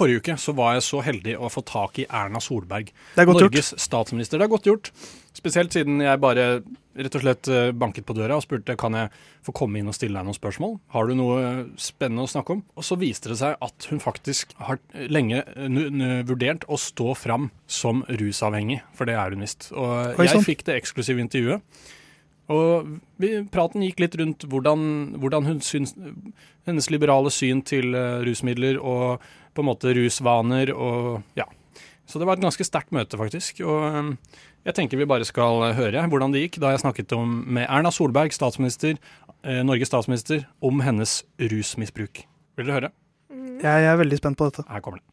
forrige uke så var jeg så heldig å få tak i Erna Solberg. Det er godt Norges statsminister. Det er godt gjort. Spesielt siden jeg bare rett og slett eh, banket på døra og spurte kan jeg få komme inn og stille deg noen spørsmål. Har du noe eh, spennende å snakke om? Og så viste det seg at hun faktisk har lenge eh, vurdert å stå fram som rusavhengig, for det er hun visst. Og jeg fikk det eksklusive intervjuet. Og vi, praten gikk litt rundt hvordan, hvordan hun syns Hennes liberale syn til rusmidler og på en måte rusvaner og ja. Så det var et ganske sterkt møte, faktisk. Og eh, jeg tenker vi bare skal høre hvordan det gikk da jeg snakket om, med Erna Solberg, statsminister, eh, Norges statsminister, om hennes rusmisbruk. Vil dere høre? Jeg er veldig spent på dette. Her kommer det.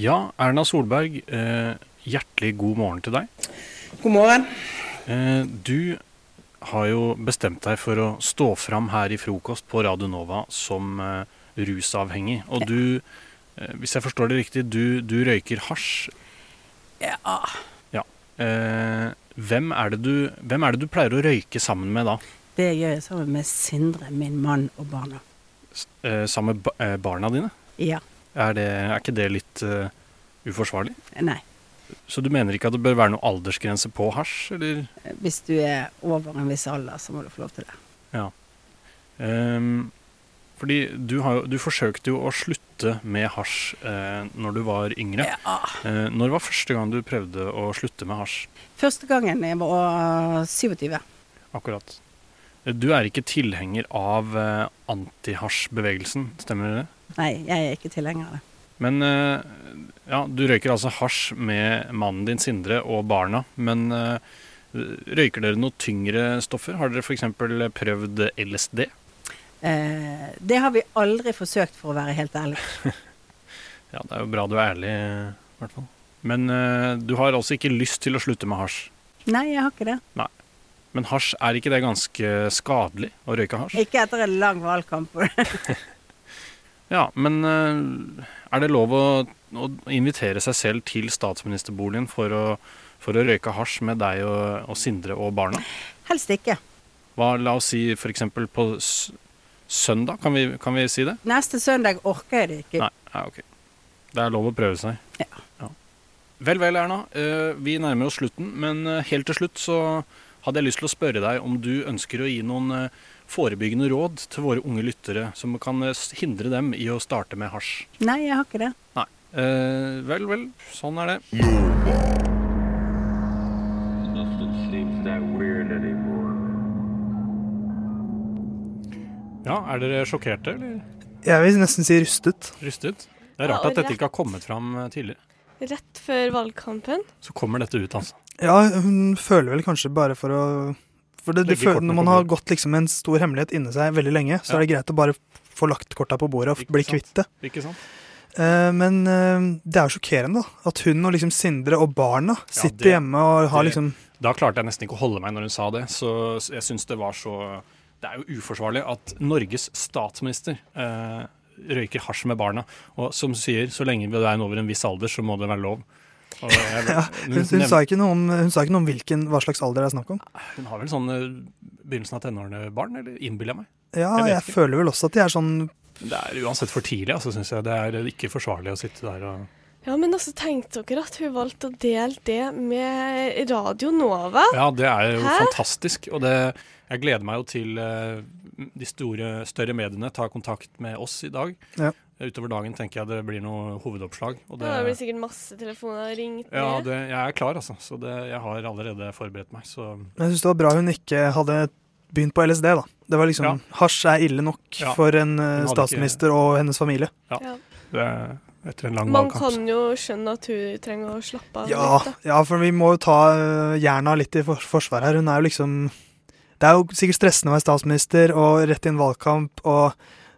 Ja, Erna Solberg, eh, hjertelig god morgen til deg. God morgen. Eh, du har jo bestemt deg for å stå fram her i frokost på Radio Nova som eh, rusavhengig. Og du, hvis jeg forstår det riktig, du, du røyker hasj. Ja. Eh, hvem, er det du, hvem er det du pleier å røyke sammen med da? Det gjør jeg sammen med Sindre, min mann og barna. S- Eh, sammen med eh, barna dine? Ja. Er, det, er ikke det litt uh, uforsvarlig? Nei. Så du mener ikke at det bør være noe aldersgrense på hasj, eller? Hvis du er over en viss alder, så må du få lov til det. Ja. Ehm, fordi du, har, du forsøkte jo å slutte med hasj eh, når du var yngre. Ja. Eh, når var første gang du prøvde å slutte med hasj? Første gangen jeg var 27. Akkurat. Eh, Du er ikke tilhenger av eh, antihasjbevegelsen, stemmer det? Nei, jeg er ikke tilhenger av det. Men eh, ja, du røyker altså hasj med mannen din Sindre og barna. Men eh, røyker dere noe tyngre stoffer? Har dere f.eks. prøvd LSD? Eh, det har vi aldri forsøkt, for å være helt ærlig. Ja, det er jo bra du er ærlig, i hvert fall. Men eh, du har altså ikke lyst til å slutte med hasj. Nei, jeg har ikke det. Men hasj, er ikke det ganske skadelig å røyke hasj? Ikke etter en lang valgkamp. Ja, men eh, er det lov å, å invitere seg selv til statsministerboligen for å, for å røyke hasj med deg og, og Sindre og barna? Helst ikke. Hva, la oss si f.eks. på søndag, kan vi, kan vi si det? Neste søndag orker jeg det ikke. Nei, ja, ok. Det er lov å prøve seg. Ja. Vel, vel, Erna. eh, vi nærmer oss slutten, men eh, helt til slutt så hadde jeg lyst til å spørre deg om du ønsker å gi noen eh, forebyggende råd til våre unge lyttere som kan hindre dem i å starte med hasj. Nei, jeg har ikke det. Eh, vel, vel, sånn er det. Ja, er dere sjokkerte eller Jeg vil nesten si rystet. rystet? Det er rart at dette ikke har kommet fram eh, tidligere. Rett før valgkampen. Så kommer dette ut, altså. Ja, hun føler vel kanskje bare for å For det, det føler, når man har gått liksom en stor hemmelighet inni seg veldig lenge, så Ja. er det greit å bare få lagt korta på bordet og Ikke bli sant? kvitt det. Ikke sant? Eh, men eh, det er jo sjokkerende da, at hun og liksom Sindre og barna sitter det- hjemme og har det- liksom Da klarte jeg nesten ikke å holde meg når hun sa det, så jeg syns det var så Det er jo uforsvarlig at Norges statsminister eh, røyker hasj med barna. Og som sier, så lenge du er over en viss alder, så må det være lov. Og jeg, Ja, hun, hun, hun, sa ikke noe om, hun sa ikke noe om hvilken, hva slags alder det er snakk om. hun har vel sånn eh, begynnelsen av tenårene barn, eller innbiller jeg meg? Ja, Jeg jeg, føler vel også at de er sånn Det er uansett for tidlig, altså, syns jeg. Det er ikke forsvarlig å sitte der og Ja, men også tenkte dere at hun valgte å dele det med Radio Nova? Ja, det er jo Hæ? fantastisk. Og det, jeg gleder meg jo til eh, de store, større mediene tar kontakt med oss i dag. Ja. Utover dagen tenker jeg det blir noe hovedoppslag. Og det, Ja, det blir sikkert masse telefoner ringt ja, det, jeg er klar, altså. Så det, jeg har allerede forberedt meg. Så Jeg syns det var bra hun ikke hadde begynt på LSD, da. Det var liksom, Hasj er ille nok Ja. for en eh, statsminister og hennes familie. Ja. det er etter en lang Man valgkamp. kan jo skjønne at hun trenger å slappe av Ja, litt. da. ja, for vi må jo ta eh, Jerna litt i for forsvar her. Hun er jo liksom Det er jo sikkert stressende å være statsminister og rett i en valgkamp og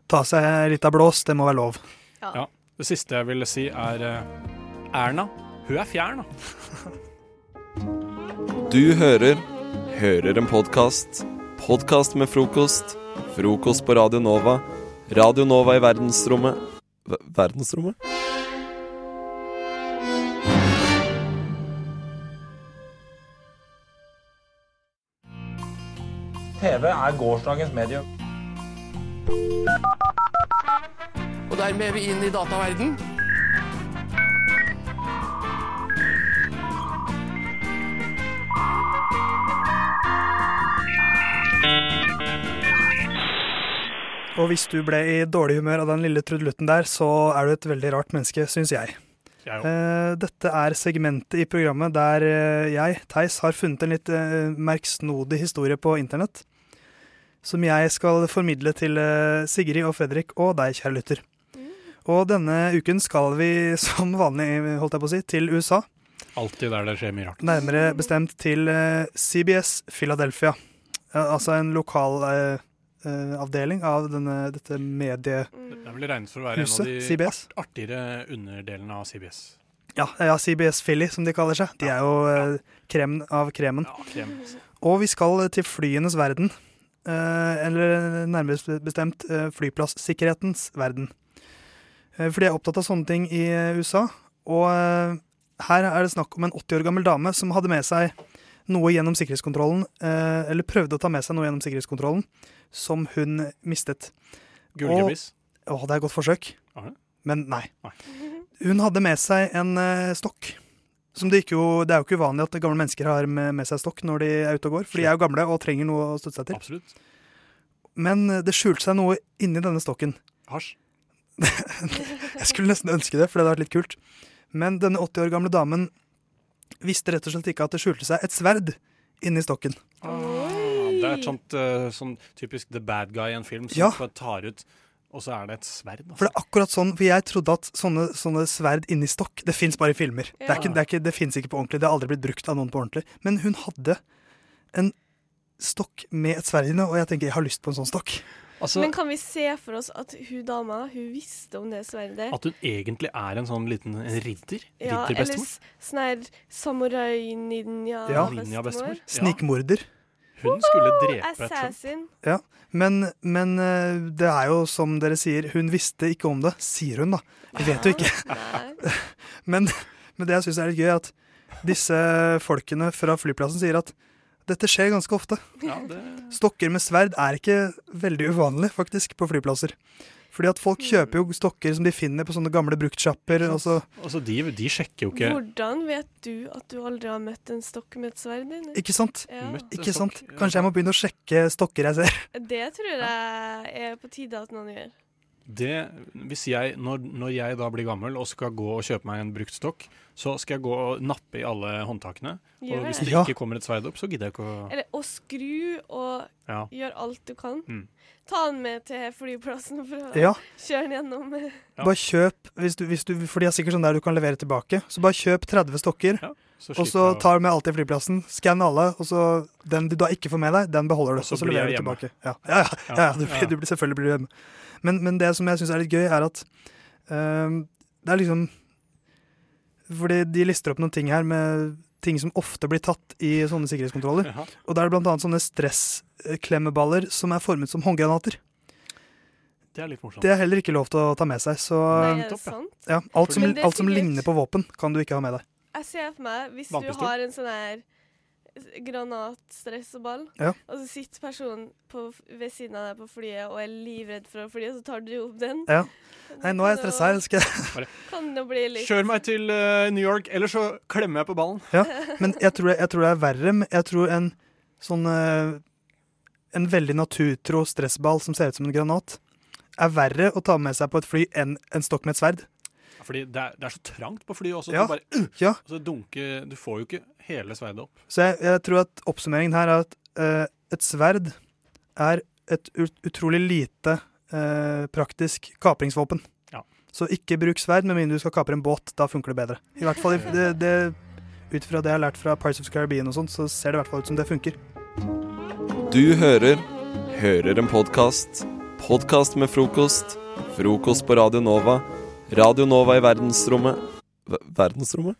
ta seg litt av blås. Det må være lov. Ja. Det siste jeg ville si, er eh, Erna. Hun er fjern, da. Du hører Hører en podkast. Podkast med frokost. Frokost på Radio Nova. Radio Nova i verdensrommet V Verdensrommet? TV er gårsdagens medium. Og dermed er vi inn i dataverden. Og hvis du ble i dårlig humør av den lille trudelutten der, så er du et veldig rart menneske, syns jeg. jeg eh, dette er segmentet i programmet der eh, jeg, Theis, har funnet en litt eh, merksnodig historie på internett. Som jeg skal formidle til eh, Sigrid og Fredrik og deg, kjære lytter. Og denne uken skal vi som vanlig, holdt jeg på å si, til USA. Alltid der det skjer mye rart. Nærmere bestemt til eh, CBS Philadelphia. Altså en lokal eh, avdeling av denne, dette mediehuset. Det er vel regnet for å være en av de CBS. art artigere underdelene av CBS. Ja, ja, CBS Philly, som de kaller seg. De er jo ja. kremen av kremen. Ja, krem. Og vi skal til flyenes verden. Eh, eller nærmere bestemt eh, flyplasssikkerhetens verden. Eh, for de er opptatt av sånne ting i USA. Og her er det snakk om en 80 år gammel dame som hadde med seg noe gjennom sikkerhetskontrollen, eller prøvde å ta med seg noe gjennom sikkerhetskontrollen, som hun mistet. Gullgebis. Å, det er et godt forsøk. Men nei. Nei. Hun hadde med seg en stokk. Som det, ikke jo, det er jo ikke uvanlig at gamle mennesker har med, med seg stokk når de er ute og går, for de er jo gamle og trenger noe å støtte seg til. Absolutt. Men eh, det skjulte seg noe inni denne stokken. Hasj. Jeg skulle nesten ønske det, for det hadde vært litt kult. Men denne 80 år gamle damen visste rett og slett ikke at det skjulte seg et sverd inni stokken. Ah, det er et sånt eh, sånn typisk the bad guy i en film som Ja. tar ut Og så er det et sverd. For Altså. det er akkurat sånn, for jeg trodde at sånne, sånne sverd inni stokk, det fins bare i filmer. Det, er ikke, det, er ikke, det fins ikke på ordentlig. Det har aldri blitt brukt av noen på ordentlig. Men hun hadde en stokk med et sverd inni, og jeg tenker jeg har lyst på en sånn stokk. Altså, Men kan vi se for oss at hun dama hun visste om det sverdet? at hun egentlig er en sånn liten ridder? Ja, eller Ridderbestemor? sånn her samurai-ninja Ja. Ninja-bestemor? Ja. Snikmorder. Hun skulle drepe et sånt. Ja, Men, men eh, det er jo som dere sier, hun visste ikke om det, sier hun da. Vi vet jo ikke. Men, men det jeg syns er litt gøy, er at disse folkene fra flyplassen sier at dette skjer ganske ofte. Ja, det... Stokker med sverd er ikke veldig uvanlig, faktisk, på flyplasser. Fordi at folk kjøper jo stokker som de finner på sånne gamle bruktsjapper. Og så, Altså, de, de sjekker jo ikke Hvordan vet du at du aldri har møtt en stokk med et sverd inni? ikke sant? Ja. Ikke sant? Kanskje jeg må begynne å sjekke stokker jeg ser. Det tror jeg er på tide at noen gjør. Det, hvis jeg, når, når jeg da blir gammel og skal gå og kjøpe meg en brukt stokk, så skal jeg gå og nappe i alle håndtakene. Yeah. og hvis det. Ja. ikke kommer et sverd opp, så gidder jeg ikke å Eller å skru og Ja. gjøre alt du kan. Mm. Ta den med til flyplassen for å Ja, kjøre den gjennom. Ja. bare kjøp, hvis du, hvis du, for de har sikkert sånn der du kan levere tilbake. Så bare kjøp 30 stokker, Så og så tar du med alt til flyplassen. Skann alle, og så den du da ikke får med deg, den beholder du. Og så Og så leverer du tilbake. Ja, ja, ja, ja, ja, du, blir- du blir selvfølgelig blir du hjemme. Men, men det som jeg syns er litt gøy, er at uh, det er liksom Fordi de lister opp noen ting her med ting som ofte blir tatt i sånne sikkerhetskontroller. Jaha. Og da er det blant annet sånne stressklemmeballer som er formet som håndgranater. Det er litt morsomt. Det er heller ikke lov til å ta med seg. Så Nei, ja. alt, som, alt som ligner på våpen, kan du ikke ha med deg. Jeg ser for meg, hvis du har en sånn her granatstressball, Ja. og så sitter personen på, ved siden av deg på flyet og er livredd for å fly, og så tar du opp den. Ja. Nei, nå er jeg stressa. Kan det bli litt Kjør meg til uh, New York, eller så klemmer jeg på ballen. Men jeg tror, jeg tror det er verre. Jeg tror en sånn uh, En veldig naturtro stressball som ser ut som en granat, er verre å ta med seg på et fly enn en stokk med et sverd. Fordi det er, det er så trangt på flyet også. Ja. Du, bare, Ja. altså, dunker, du får jo ikke hele sverdet opp. Så jeg, jeg tror at oppsummeringen her er at uh, et sverd er et ut, utrolig lite uh, praktisk kapringsvåpen. Ja. Så ikke bruk sverd med mindre du skal kapre en båt. Da funker det bedre. I hvert fall det, det, Ut fra det jeg har lært fra Pirates of the Caribbean, og sånt, så ser det i hvert fall ut som det funker. Du hører Hører en podkast. Podkast med frokost. Frokost på Radio Nova. Radio Nova i verdensrommet Ver- Verdensrommet?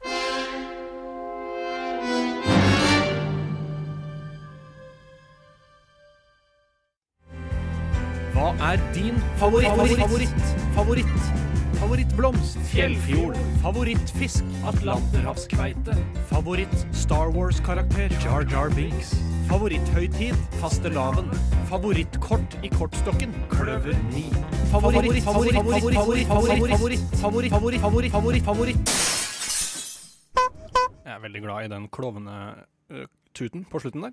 Hva er din favoritt? Favoritt? Favoritt? Favoritt? Favorittblomst? Fjellfjord? Favorittfisk? Atlanterhavskveite? Favoritt Star Wars-karakter? Jar Jar Binks? Favoritthøytid? Fastelavn? Favorittkort i kortstokken? Kløver 9? Favoritt? Favoritt? Favoritt? Favoritt? Favoritt? Favoritt? Favoritt? Favoritt? Favoritt? Favoritt? Favoritt? Jeg er veldig glad i den klovnetuten på slutten der.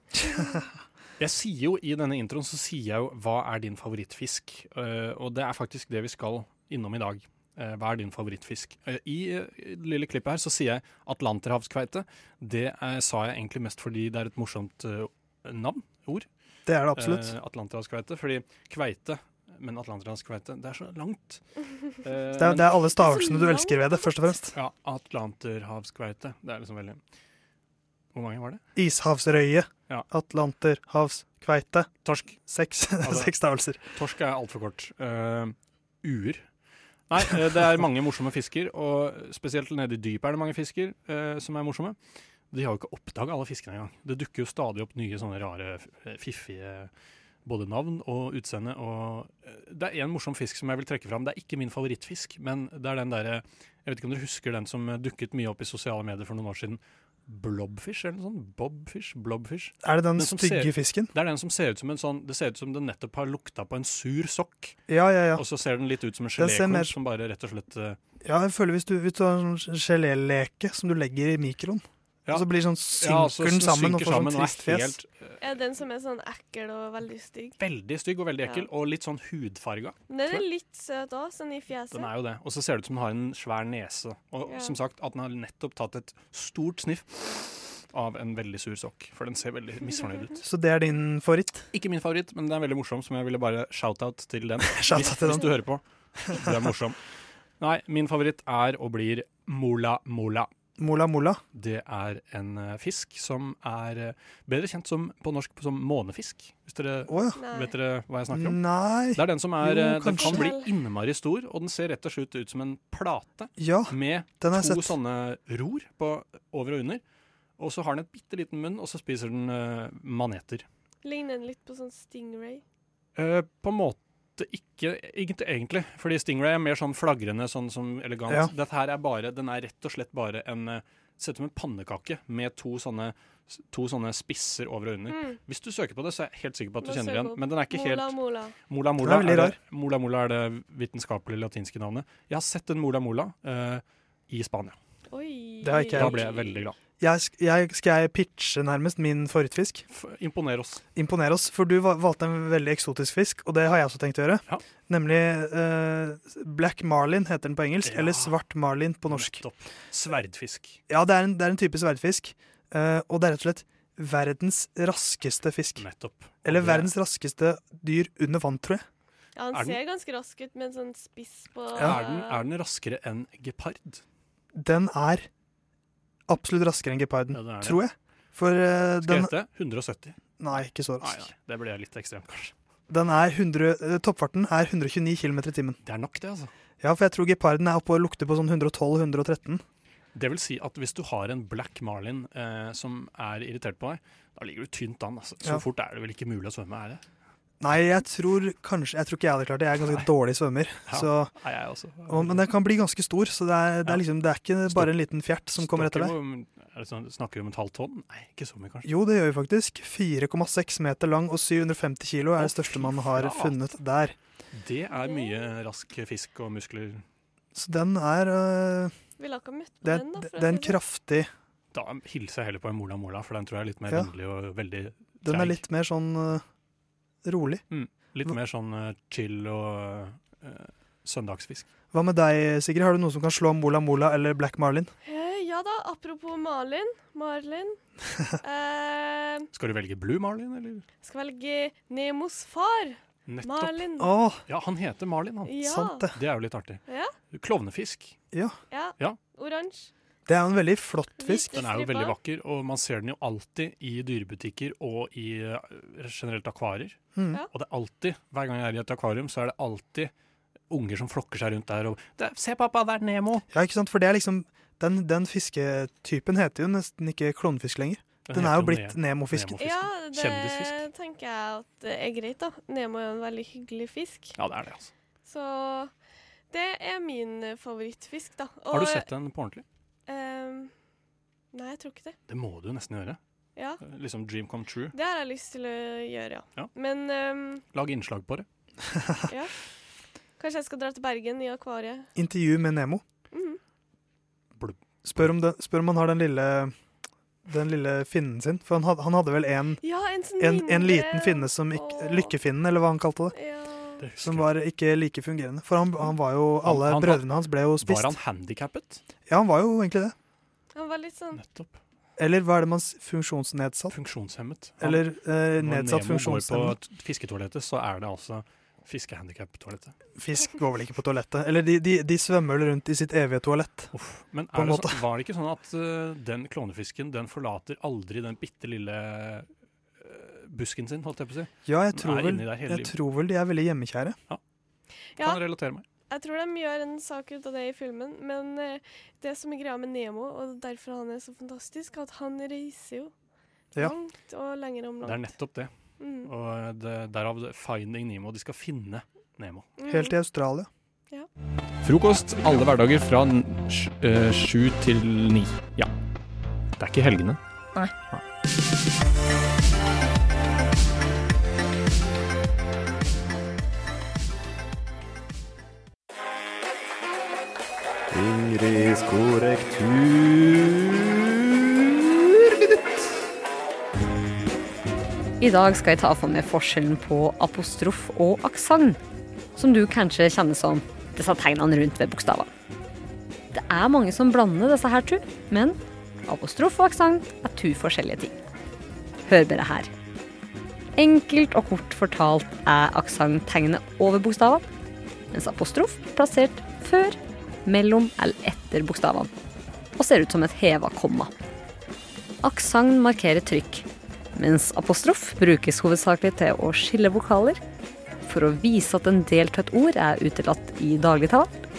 Jeg sier jo I denne introen så sier jeg jo 'Hva er din favorittfisk?' Eh, og det er faktisk det vi skal innom i dag. Eh, hva er din favorittfisk? Eh, I eh, det lille klippet her så sier jeg atlanterhavskveite. Det eh, sa jeg egentlig mest fordi det er et morsomt eh, navn, ord. Det er det absolutt. Eh, atlanterhavskveite. Fordi kveite, men atlanterhavskveite, det er så langt. Eh, Det er, men- det er alle stavelsene du elsker ved det, først og fremst. Ja, atlanterhavskveite. Det er liksom veldig Hvor mange var det? Ishavsrøye, Ja. atlanterhavskveite. Torsk. Seks, Altså- seks stavelser. Torsk er altfor kort. Uh, uer. Nei, eh, det er mange morsomme fisker, og spesielt nede i dypet er det mange fisker eh, som er morsomme. De har jo ikke oppdaga alle fiskene engang. Det dukker jo stadig opp nye sånne rare, fiffige både navn og utseende. Og eh, det er én morsom fisk som jeg vil trekke fram. Det er ikke min favorittfisk, men det er den derre Jeg vet ikke om dere husker den som eh, dukket mye opp i sosiale medier for noen år siden. Blobfish eller noe sånt? Bobfish? Blobfish? Er det den Den stygge ser- fisken? Det er den som ser ut som en sånn Det ser ut som den nettopp har lukta på en sur sokk. Ja, ja, ja. Og så ser den litt ut som en gelékorn mer- som bare rett og slett eh, Ja, jeg føler hvis du, hvis du har en sånn geléleke som du legger i mikroen, Ja. og så blir sånn ja, synker den sammen og får sånn trist fjes. eh, Er den som er sånn ekkel og veldig stygg. veldig stygg og veldig ekkel, Ja. og litt sånn hudfarga. Den er litt søt òg, sånn i fjeset. Den er jo det. Og så ser det ut som den har en svær nese. Og Ja. som sagt, at den har nettopp tatt et stort sniff av en veldig sur sokk. For den ser veldig misfornøyd ut. Så det er din favoritt? Ikke min favoritt, men den er veldig morsom, som jeg ville bare shout-out til den. Shout-out hvis, til hvis den. du hører på. Du er morsom. Nei, min favoritt er og blir mola mola. Mola mola. Det er en eh, fisk som er eh, bedre kjent som, på norsk som månefisk. Hvis dere oh, ja. Vet dere hva jeg snakker om? Nei. Det er den som er Jo, eh, Den kan bli innmari stor, og den ser rett og slett ut som en plate Ja, med den har to jeg sett. sånne ror på over og under. Og så har den et bitte liten munn, og så spiser den uh, maneter. Ligner den litt på sånn stingray? Uh, på en måte ikke egentlig, egentlig, fordi stingray er mer sånn flagrende, sånn som elegant. Ja. Dette her er bare, den er rett og slett bare en Sett Ser ut som en pannekake med to sånne, to sånne spisser over og under. Mm. Hvis du søker på det, så er jeg helt sikker på at du Nå kjenner igjen. Men den er ikke Mola, helt mola. Mola mola, er er det, mola mola er det vitenskapelige latinske navnet. Jeg har sett en mola mola uh, i Spania. Oi. Det har ikke Da ble jeg veldig glad. Jeg, jeg, skal jeg pitche nærmest min favorittfisk? Imponere imponer oss. Imponer oss, for du valgte en veldig eksotisk fisk, og det har jeg også tenkt å gjøre. Ja. Nemlig uh, black marlin heter den på engelsk, Ja. eller svart marlin på norsk. Nettopp. Sverdfisk. Ja, det er en, det er en type sverdfisk, Uh, og det er rett og slett verdens raskeste fisk. Nettopp. Eller verdens raskeste dyr under vann, tror jeg. Ja, han Er ser ganske rask ut med en sånn spiss på Er den, er den raskere enn gepard? Den er absolutt raskere enn geparden, Ja, tror jeg. For eh, Skal den jeg gjette? 170? Nei, ikke så Nei, rask. nei, det ble litt ekstremt, kanskje. Den er 100, eh, toppfarten er 129 km i timen. Det er nok, det, altså. Ja, for jeg tror geparden er oppe og lukter på sånn 112-113. Det vil si at hvis du har en black marlin eh, som er irritert på deg, da ligger du tynt an. Altså. Så Ja. fort er det vel ikke mulig å svømme, er det? Nei, jeg tror kanskje Jeg tror ikke jeg hadde klart det. Jeg er ganske dårlig svømmer. Ja. Så, Nei, jeg også. og, men den kan bli ganske stor, så det er, det er liksom Det er ikke bare en liten fjert som kommer etter deg. Er sånn, snakker vi om et halvt tonn? Nei, ikke så mye, kanskje. Jo, det gjør vi faktisk. 4,6 meter lang og 750 kilo er det største man har funnet der. Det er mye rask fisk og muskler. Så den er øh, Ville ikke ha møtt på den, da. det, er en kraftig Da hilser jeg heller på en mola mola, for den tror jeg er litt mer Ja. vennlig og veldig Den er litt mer sånn øh, rolig. Litt mer sånn eh, chill og uh, søndagsfisk. Hva med deg, Sigrid? Har du noe som kan slå Mola Mola eller Black Marlin? Eh, ja da, apropos Marlin. Marlin. Eh, Skal du velge Blue Marlin, eller? skal velge Nemos far. Nettopp. Marlin. Å, Ja, han heter Marlin, han. Ja. sant det. Det er jo litt artig. Ja. Klovnefisk. Ja. ja. Ja. Oransje. Det er jo en veldig flott fisk. Den er jo veldig vakker, og man ser den jo alltid i dyrebutikker og i eh, generelt akvarier. Mm. Og det er alltid, hver gang jeg er i et akvarium, så er det alltid unger som flokker seg rundt der og 'Se, pappa, det er Nemo!' Ja, ikke sant? For det er liksom Den, den fisketypen heter jo nesten ikke klovnefisk lenger. Den er jo blitt Ne- Nemo-fisken. Nemo-fisken. Ja, det Kjendisfisk. tenker jeg at det er greit, da. Nemo er en veldig hyggelig fisk. Ja, det er det, altså. Så det er min favorittfisk, da. Har du sett den på ordentlig? Ehm, nei, jeg tror ikke det. Det må du nesten gjøre. Ja, Liksom dream come true. det har jeg lyst til å gjøre, ja. Ja. Men um, Lag innslag på det. ja. Kanskje jeg skal dra til Bergen i akvariet. Intervju med Nemo. Mhm. Spør om, det, spør om han har den lille den lille finnen sin. For han hadde, han hadde vel en, Ja, en sånn en, en liten finne som ikke Lykkefinnen, eller hva han kalte det. Ja. Som var ikke like fungerende. For han, han var jo Alle han- brødrene hans ble jo spist. Var han handikappet? Ja, han var jo egentlig det. Han var litt sånn Nettopp. Eller hva er det man Funksjonsnedsatt? Funksjonshemmet. Ja. Eller eh, Når Nemo går på fisketoalettet, så er det altså fiskehandikap-toalettet. Fisk går vel ikke på toalettet. Eller de, de, de svømmer vel rundt i sitt evige toalett. Uff. Men På en det måte. så, var det ikke sånn at uh, den klovnefisken den forlater aldri den bitte lille busken sin, holdt jeg på å si? Ja, jeg tror, vel, jeg tror vel de er veldig hjemmekjære. Ja, Kan relatere meg. jeg tror de gjør en sak ut av det i filmen, men eh, det som er greia med Nemo, og derfor han er så fantastisk, at han reiser jo Ja. langt og lenger om langt. Det er nettopp det. Mm. Og det, derav det 'Finding Nemo'. De skal finne Nemo. Mm. Helt i Australia. Frokost alle hverdager fra eh, sju til ni. Ja. Det er ikke helgene. Nei. Ingrids korrektur. I dag skal jeg ta for meg forskjellen på apostrof og aksent, som du kanskje kjenner som disse tegnene rundt ved bokstavene. Det er mange som blander disse her to, men apostrof og aksent er to forskjellige ting. Hør bare her. Enkelt og kort fortalt er aksent tegnet over bokstavene, mens apostrof plassert før, mellom eller etter bokstavene, og ser ut som et heva komma. Aksent markerer trykk, mens apostrof brukes hovedsakelig til å skille vokaler, for å vise at en del av et ord er utelatt i dagligtalen,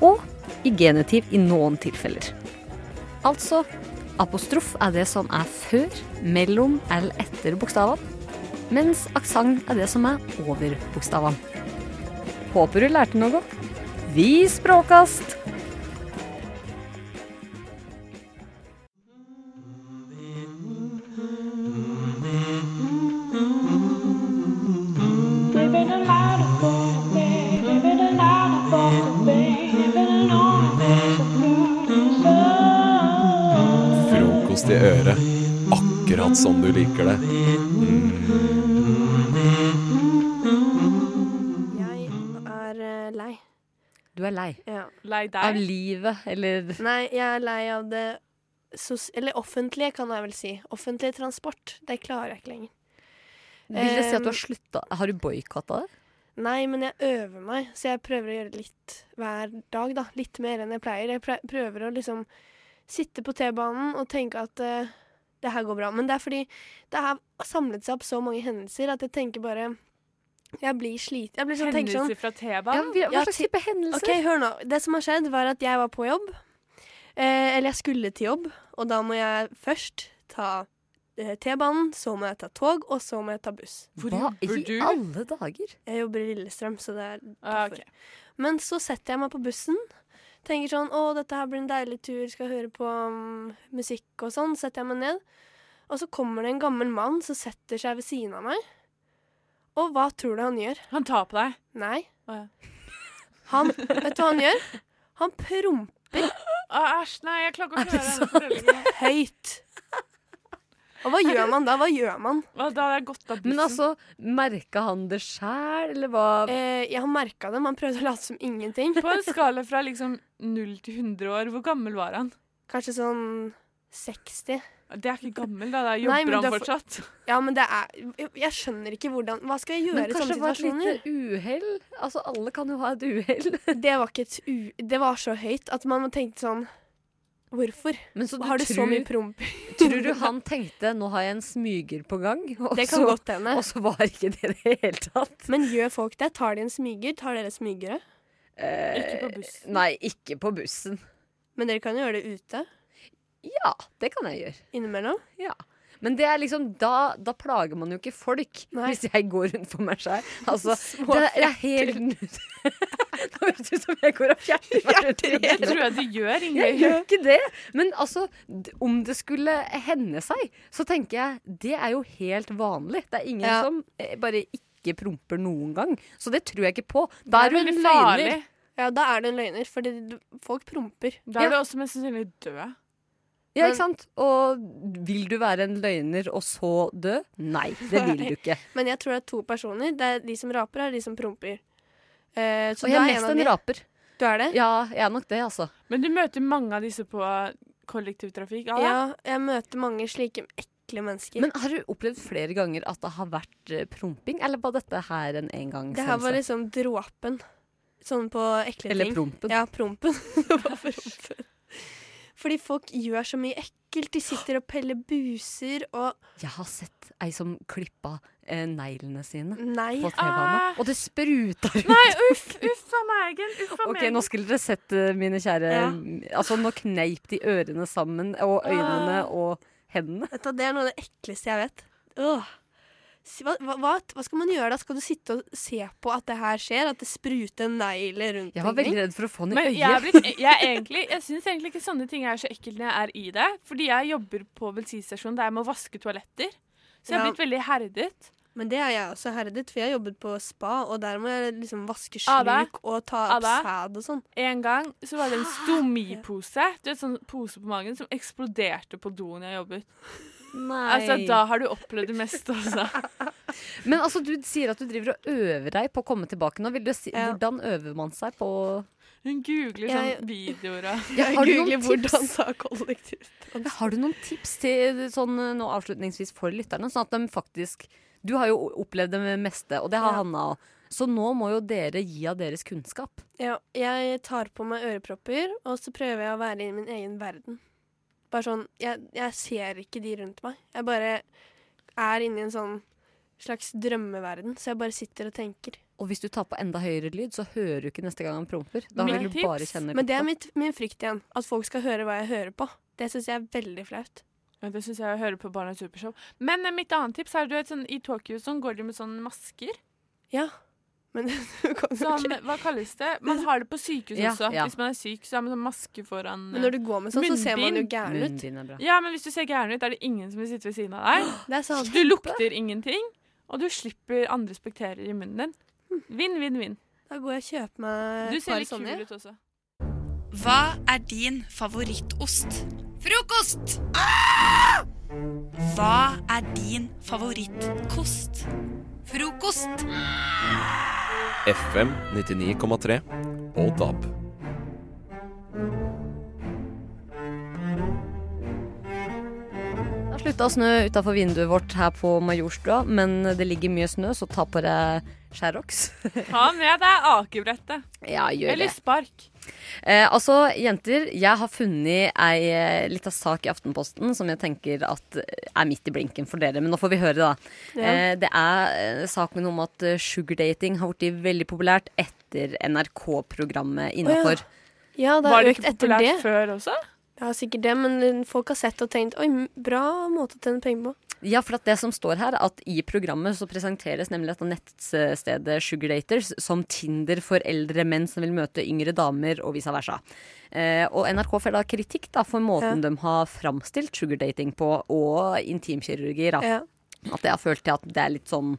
og i genitiv i noen tilfeller. Altså, apostrof er det som er før, mellom eller etter bokstavene, mens aksent er det som er over bokstavene. Håper du lærte noe. Vi språkast! Lei deg? Av livet, eller Nei, jeg er lei av det sos Eller offentlige, kan jeg vel si. Offentlig transport. Det klarer jeg ikke lenger. Vil det si at du har slutta Har du boikotta det? Nei, men jeg øver meg, så jeg prøver å gjøre litt hver dag, da. Litt mer enn jeg pleier. Jeg prøver å liksom sitte på T-banen og tenke at uh, det her går bra. Men det er fordi det har samlet seg opp så mange hendelser at jeg tenker bare Jeg blir sliten. Jeg blir sånn, hendelser sånn fra T-banen. Ja, hva Ja, slags type hendelser? OK, hør nå. Det som har skjedd, var at jeg var på jobb. Eh, eller jeg skulle til jobb, og da må jeg først ta eh, T-banen, så må jeg ta tog, og så må jeg ta buss. Hvor Hva jobber i du? alle dager? Jeg jobber i Lillestrøm, så det er Ah, okay. Men så setter jeg meg på bussen. Tenker sånn Å, dette her blir en deilig tur, skal høre på um, musikk og sånn. Setter jeg meg ned. Og så kommer det en gammel mann som setter seg ved siden av meg. Og hva tror du han gjør? Han tar på deg. Nei. Oh, ja. Han Vet du hva han gjør? Han promper Æsj, nei, jeg klarer ikke å høre det. fortellingen. høyt. Og hva gjør man da? Hva gjør man? Hva, Da hadde jeg gått av bussen. Men altså, merka han det sjæl, eller hva? Eh, jeg har merka det. han prøvde å late som ingenting. På en skala fra liksom 0 til 100 år, hvor gammel var han? Kanskje sånn 60. Det er ikke gammel, da. Da jobber men han fortsatt. Ja, men det er Jeg, jeg skjønner ikke hvordan Hva skal jeg gjøre i Men i kanskje det var et lite uhell? Altså, alle kan jo ha et uhell. Det var ikke et u... Det var så høyt at man tenkte sånn Hvorfor? Men så du Har du så mye promp? tror du han tenkte 'nå har jeg en smyger på gang', og, Det kan så, godt hende. og så var ikke det det hele tatt? Men gjør folk det? Tar de en smyger? Tar dere smygere? Ikke på bussen. Eh, Nei, ikke på bussen. Men dere kan jo gjøre det ute Ja, det kan jeg gjøre. innimellom. Ja. Men det er liksom, da, da plager man jo ikke folk, Nei. hvis jeg går rundt for meg sjøl. Altså, Små det er helt Nå høres det ut som jeg går og fjerter meg Det tror jeg du gjør, Jeg gjør ikke det. Men altså, om det skulle hende seg, så tenker jeg det er jo helt vanlig. Det er ingen Ja. som eh, bare ikke promper noen gang. Så det tror jeg ikke på. Da er er du en løgner. Ja, da er det en løgner, fordi du- folk promper. Da er Ja. du også mest sannsynlig død. Ja, ikke sant? Og vil du være en løgner og så dø? Nei, det vil du ikke. Men jeg tror det er to personer. Det er de som raper, og de som promper. Uh, så Og jeg er mest en raper. Du er det? Ja, jeg er nok det, altså. Men du møter mange av disse på kollektivtrafikk? Ja, jeg møter mange slike ekle mennesker. Men har du opplevd flere ganger at det har vært eh, promping, eller var dette her en engangshendelse? det her var liksom dråpen. Sånn på ekle Eller ting. prompen. Ja, prompen. Det var prompen. Fordi folk gjør så mye ekkelt. De sitter og peller buser og Jeg har sett ei som klippa eh, neglene sine Nei. på T-banen, Ah. og det spruta ut. Nei, uff! Uff a meg. Ok, nå skulle dere sett, eh, mine kjære Ja. Altså, nå kneip de ørene sammen, og øynene Ah. og hendene. Dette, det er noe av det ekleste jeg vet. Åh. Hva, hva, hva, skal man gjøre da? Skal du sitte og se på at det her skjer? At det spruter negler rundt Jeg var veldig redd for å få den i øyet. jeg, blitt, jeg, egentlig, jeg syns egentlig ikke sånne ting er så ekkelt når jeg er i det. Fordi jeg jobber på bensinstasjon der jeg må vaske toaletter. Så jeg har Ja. blitt veldig herdet. Men det er jeg også herdet, for jeg har jobbet på spa, og der må jeg liksom vaske Ada? sluk og ta opp Ada? sæd og sånn. En gang så var det en stomipose. Du vet, sånn pose på magen som eksploderte på doen jeg jobbet. Nei. Altså, Da har du opplevd det meste, altså. Men altså, du sier at du driver og øver deg på å komme tilbake nå. Vil du si, Ja. Hvordan øver man seg på Hun googler Jeg- sånn videoer Jeg Ja, har du noen googler hvordan tips? Ja, Har du noen tips til sånn nå avslutningsvis for lytterne, sånn at de faktisk Du har jo opplevd det meste, og det har Ja. Hanna òg. Så nå må jo dere gi av deres kunnskap. Ja, jeg tar på meg ørepropper, og så prøver jeg å være i min egen verden. Bare sånn Jeg, jeg ser ikke de rundt meg. Jeg bare er inni en sånn slags drømmeverden, så jeg bare sitter og tenker. Og hvis du tar på enda høyere lyd, så hører du ikke neste gang han promper. Da vil du bare kjenne Men det er mitt, min frykt igjen. At folk skal høre hva jeg hører på. Det syns jeg er veldig flaut. Ja, det syns jeg å høre på Barna Supershow. Men eh, mitt annet tips er du vet, sånn, i Tokyo sånn, går de med sånne masker. Ja. Men du kan jo ikke hva kalles det? Man har det på sykehus Ja, også. ja. Hvis man er syk, så har man sånn maske foran Men når du går med sånn, så ser man jo gæren ut. Munnbind er bra. Ja, men hvis du ser gæren ut, er det ingen som vil sitte ved siden av deg. Det er sant. Du lukter ingenting, og du slipper andres bakterier i munnen din. Vinn, vinn, vinn. Da går jeg og kjøper meg Du ser litt sånne. kul ut også. Hva er din favorittost? Frokost! Ah! Hva er din favorittkost? Frokost! FM 99,3 og DAB. Det har slutta å snø utafor vinduet vårt her på Majorstua, men det ligger mye snø, så ta på deg Sherrox. Ha med deg akebrettet. Ja, gjør Eller det. spark. Eh, altså, jenter, jeg har funnet ei eh, lita sak i Aftenposten som jeg tenker at er midt i blinken for dere. Men nå får vi høre, da. Ja. Eh, det er eh, saken om at eh, sugardating har blitt veldig populært etter NRK-programmet innafor. Ja, det Var har det ikke populært det. før også? Ja, sikkert det, men folk har sett og tenkt Oi, bra måte å tjene penger på. Ja, for at det som står her, at i programmet så presenteres nemlig dette nettstedet Sugardaters som Tinder for eldre menn som vil møte yngre damer, og vice versa. Eh, og NRK får da kritikk da for måten de har framstilt sugardating på, og intimkirurgi. Ja. At det har følt til at det er litt sånn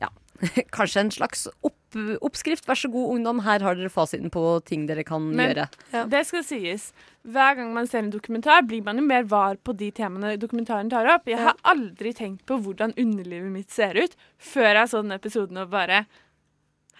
ja, kanskje en slags opp, oppskrift. Vær så god, ungdom, her har dere fasiten på ting dere kan Men- gjøre. Ja. Det skal sies. Hver gang man ser en dokumentar, blir man jo mer var på de temaene dokumentaren tar opp. Jeg har aldri tenkt på hvordan underlivet mitt ser ut, før jeg så den episoden og bare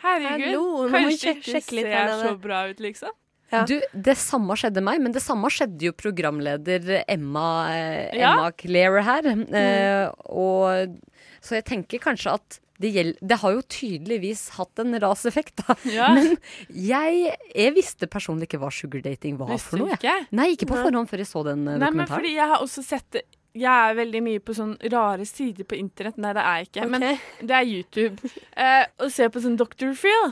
Herregud, vi kanskje sjek- ikke sjekke litt ser jeg så bra ut, liksom. Ja. Du, det samme skjedde meg, men det samme skjedde jo programleder Emma, eh, Ja. Emma Clare her. Eh, og, så jeg tenker kanskje at det, gjel- det har jo tydeligvis hatt en raseffekt, da. Ja. Men jeg, jeg visste personlig ikke hva sugardating var Visste for noe. ikke? Nei, ikke på Nei. forhånd før jeg så den dokumentaren Nei, men fordi jeg har også sett Jeg er veldig mye på sånn rare sider på internett. Nei, det er jeg ikke. Men det er YouTube. Eh, og ser på sånn Dr. Phil.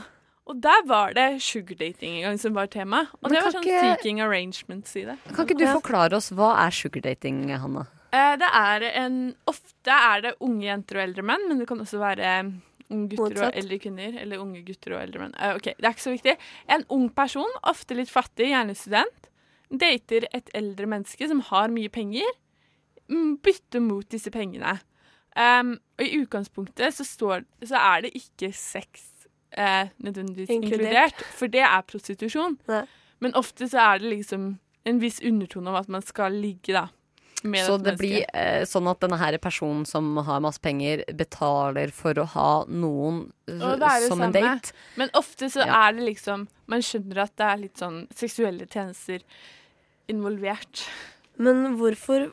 Og der var det sugardating en gang som var tema. Og Men det var sånn ikke- seeking arrangements-side. Kan ikke du forklare oss hva er sugardating, Hanna? Eh, det er en Ofte er det unge jenter og eldre menn, men det kan også være unge gutter Motsatt. og eldre kvinner. Eller unge gutter og eldre menn. Eh, ok, Det er ikke så viktig. En ung person, ofte litt fattig, gjerne student, dater et eldre menneske som har mye penger, mm, bytter mot disse pengene. Um, og i utgangspunktet så, står, så er det ikke sex eh, nødvendigvis Inkludert. inkludert. for det er prostitusjon. Ne. Men ofte så er det liksom en viss undertone om at man skal ligge, da. Med Så det blir eh, sånn at denne her personen som har masse penger, betaler for å ha noen som en date? Men ofte så Ja. er det liksom Man skjønner at det er litt sånn seksuelle tjenester involvert. Men hvorfor,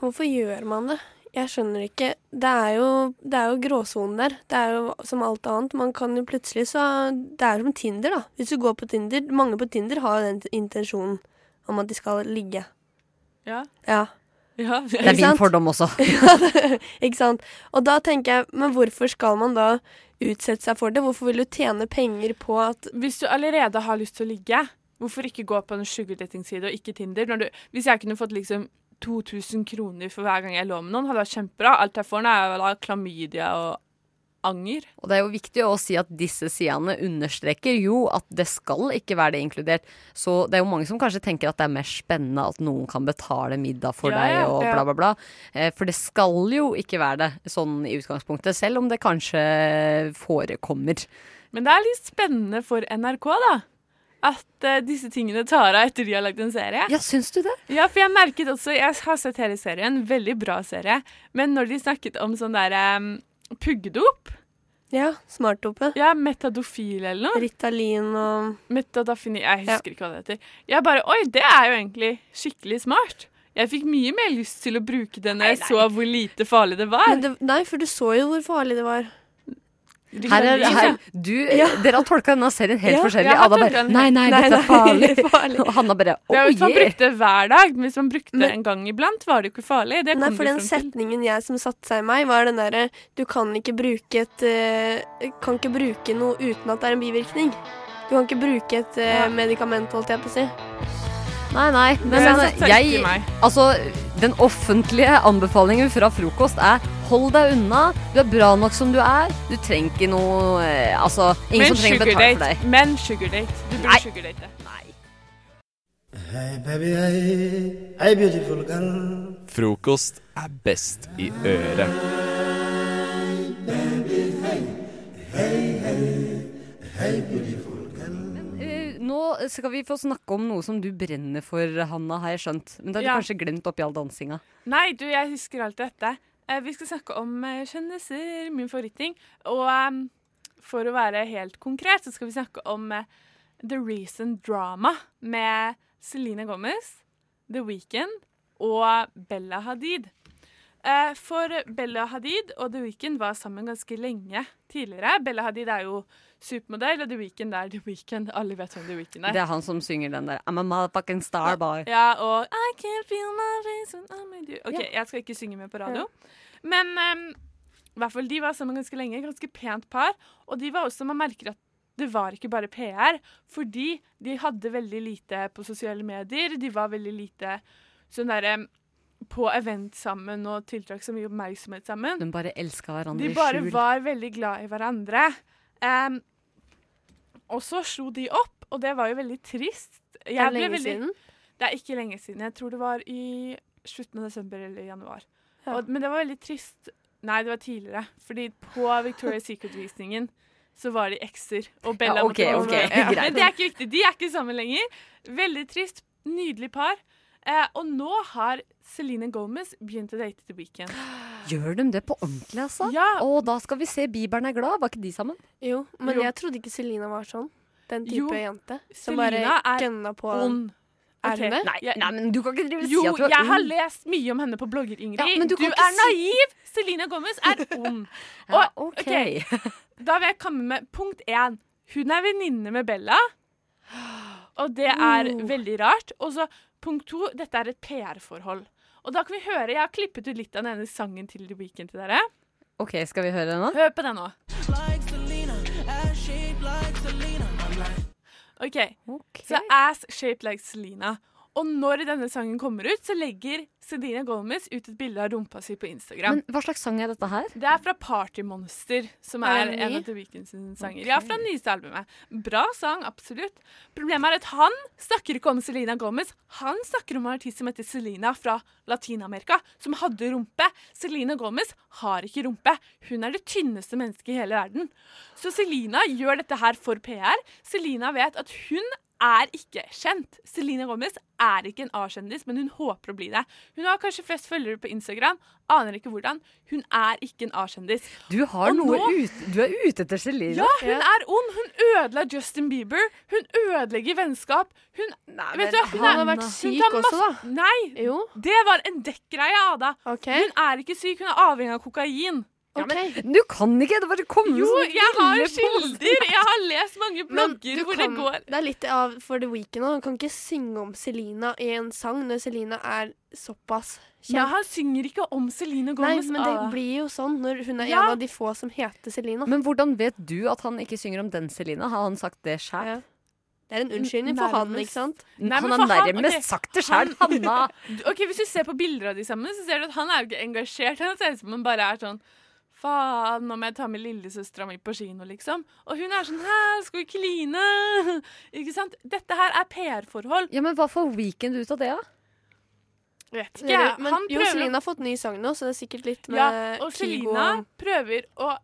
hvorfor gjør man det? Jeg skjønner ikke. Det er jo, det er jo gråsonen der. Det er jo som alt annet. Man kan jo plutselig så Det er som Tinder, da. Hvis du går på Tinder Mange på Tinder har jo den intensjonen om at de skal ligge. Ja. Ja. Ja. Det er min fordom også. ja, det, ikke sant. Og da tenker jeg, men hvorfor skal man da utsette seg for det? Hvorfor vil du tjene penger på at Hvis du allerede har lyst til å ligge, hvorfor ikke gå på en sugardating-side og ikke Tinder? Når du, hvis jeg kunne fått liksom 2000 kroner for hver gang jeg lå med noen, hadde vært kjempebra. Alt jeg får nå, er vel klamydia og anger. Og det er jo viktig å si at disse sidene understreker jo at det skal ikke være det inkludert. Så det er jo mange som kanskje tenker at det er mer spennende at noen kan betale middag for Ja, deg og bla, bla, bla. Eh, For det skal jo ikke være det sånn i utgangspunktet, selv om det kanskje forekommer. Men det er litt spennende for NRK, da. At uh, disse tingene tar av etter de har lagd en serie. Ja, syns du det? Ja, for jeg merket også Jeg har sett hele serien, veldig bra serie. Men når de snakket om sånn der um, puggedop Ja, smartdope. Ja, metadofil eller noe. Ritalin og Metadafini Jeg husker ikke hva det heter. Jeg bare Oi, det er jo egentlig skikkelig smart. Jeg fikk mye mer lyst til å bruke det når jeg så hvor lite farlig det var. Det, Nei, for du så jo hvor farlig det var. Her er, her, du, Dere har tolka denne serien helt Ja, forskjellig. Ada bare Nei, nei, Nei, dette er nei, farlig. farlig. Og Hanna bare Oh hvis man brukte hver dag, men hvis man brukte det en gang iblant, var det jo ikke farlig. Det Nei, for den setningen jeg som satte seg i meg, var den derre Du kan ikke bruke et eh, Kan ikke bruke noe uten at det er en bivirkning. Du kan ikke bruke et ja. medikament, holdt jeg på å si. Nei, nei. Men, men jeg, jeg. Altså, den offentlige anbefalingen fra frokost er hold deg unna. Du er bra nok som du er. Du trenger ikke noe eh, Altså, ingen Men som trenger å betale for deg. Men sugardate. Du burde Nei. sugardate. Hey baby, hey, hey beautiful girl. Frokost er best i øret. Hey beautiful girl. Eh, Nå skal vi få snakke om noe som du brenner for, Hanna, har jeg skjønt. Men det har du Ja. kanskje glemt oppi all dansinga. Nei, du, jeg husker alt dette. Eh, vi skal snakke om eh, kjendiser, min favoritting. Og em, for å være helt konkret, så skal vi snakke om eh, The Recent Drama med Selena Gomez, The Weeknd og Bella Hadid. Eh, for Bella Hadid og The Weeknd var sammen ganske lenge tidligere. Bella Hadid er jo supermodell, og The Weeknd er The Weekend. Alle vet hvem The Weeknd er. Det er han som synger den der I'm a motherfucking starboy. Ja, og I can't feel my face when I'm with you. OK, jeg skal ikke synge med på radio. Men um, i hvert fall, de var sammen ganske lenge. Ganske pent par. Og de var også, man merker at det var ikke bare PR, fordi de hadde veldig lite på sosiale medier. De var veldig lite sånn derre på event sammen og tiltrakk så mye oppmerksomhet sammen. De bare elska hverandre De bare var veldig glad i hverandre. Em, og så slo de opp, og det var jo veldig trist. Jeg Er det lenge veldig- siden? Det er ikke lenge siden. Jeg tror det var i slutten av desember eller januar. Ja. Og, men det var veldig trist. Nei, det var tidligere. Fordi på Victoria's Secret-visningen så var de ekser. Og Bella Ja, okay, måtte okay, ja. Men det er ikke viktig. De er ikke sammen lenger. Veldig trist. Nydelig par. Eh, og nå har Celine Gomez begynt å date The Weeknd. Gjør de det på ordentlig, altså? Ja. Og da skal vi se Biberen er glad. Var ikke de sammen? Jo, men Jo. jeg trodde ikke Selina var sånn. Den type Jo, jente. Som Selina bare gønna på ond. Er Ok, hun det? Nei, nei, men du kan ikke drive og Jo, si at du er ond. Jo, jeg har lest mye om henne på blogger, Ingrid. Ja, men du du kan er si- naiv! Selina Gomez er ond. Ja, Og, OK. ok, Da vil jeg komme med punkt én. Hun er venninne med Bella. Og det er Oh. veldig rart. Og så punkt to, dette er et PR-forhold. Og da kan vi høre, Jeg har klippet ut litt av denne sangen til The Weeknd til dere. OK, skal vi høre den nå? Hør på den nå. OK. Så Ass Shaped Like Selena. Og når denne sangen kommer ut, så legger Sedina Gomez ut et bilde av rumpa si på Instagram. Men hva slags sang er dette her? Det er fra Party Monster, som Er er, en av The Weeknds sanger. Ja, fra det nyeste albumet. Bra sang, absolutt. Problemet er at han snakker ikke om Selena Gomez. Han snakker om en artist som heter Selena fra Latin-Amerika, som hadde rumpe. Selena Gomez har ikke rumpe. Hun er det tynneste mennesket i hele verden. Så Selena gjør dette her for PR. Selena vet at hun er ikke kjent. Celine Gomez er ikke en A-kjendis, men hun håper å bli det. Hun har kanskje flest følgere på Instagram, aner ikke hvordan. Hun er ikke en A-kjendis. Du nå- ut, Du er ute etter Celine. Ja, hun er ond. Hun ødela Justin Bieber. Hun ødelegger vennskap. Hun Vet men du, hun han er- har vært syk tar også, da. Nei, det var en dekkgreie, Ada. Hun er ikke syk, hun er avhengig av kokain. Du kan ikke! Det bare kommer Jo, sånne jeg har kilder. Jeg har lest mange blogger hvor kan, det går det er litt av for The Weeknd òg. Han kan ikke synge om Selina i en sang når Selina er såpass kjent. Ja, han synger ikke om Celine Nei, men det blir jo sånn når hun er Ja. en av de få som heter Selina. Men hvordan vet du at han ikke synger om den Selina? Har han sagt det sjøl? Det er en unnskyldning for han, ikke sant? Nei, Han har nærmest okay. sagt det sjøl, Hanna! Ok, Hvis du ser på bilder av de sammen, så ser du at han er jo ikke engasjert. Han ser ut som han bare er sånn Faen, nå må jeg ta med lillesøstera mi på kino, liksom. Og hun er sånn Hæ, skal vi kline? Ikke sant? Dette her er PR-forhold. Ja, men hva får Weekend ut av det, da? Vet ikke. Ja, Men Han prøver Selena har fått ny sang nå, så det er sikkert litt med Ja, og Selina prøver å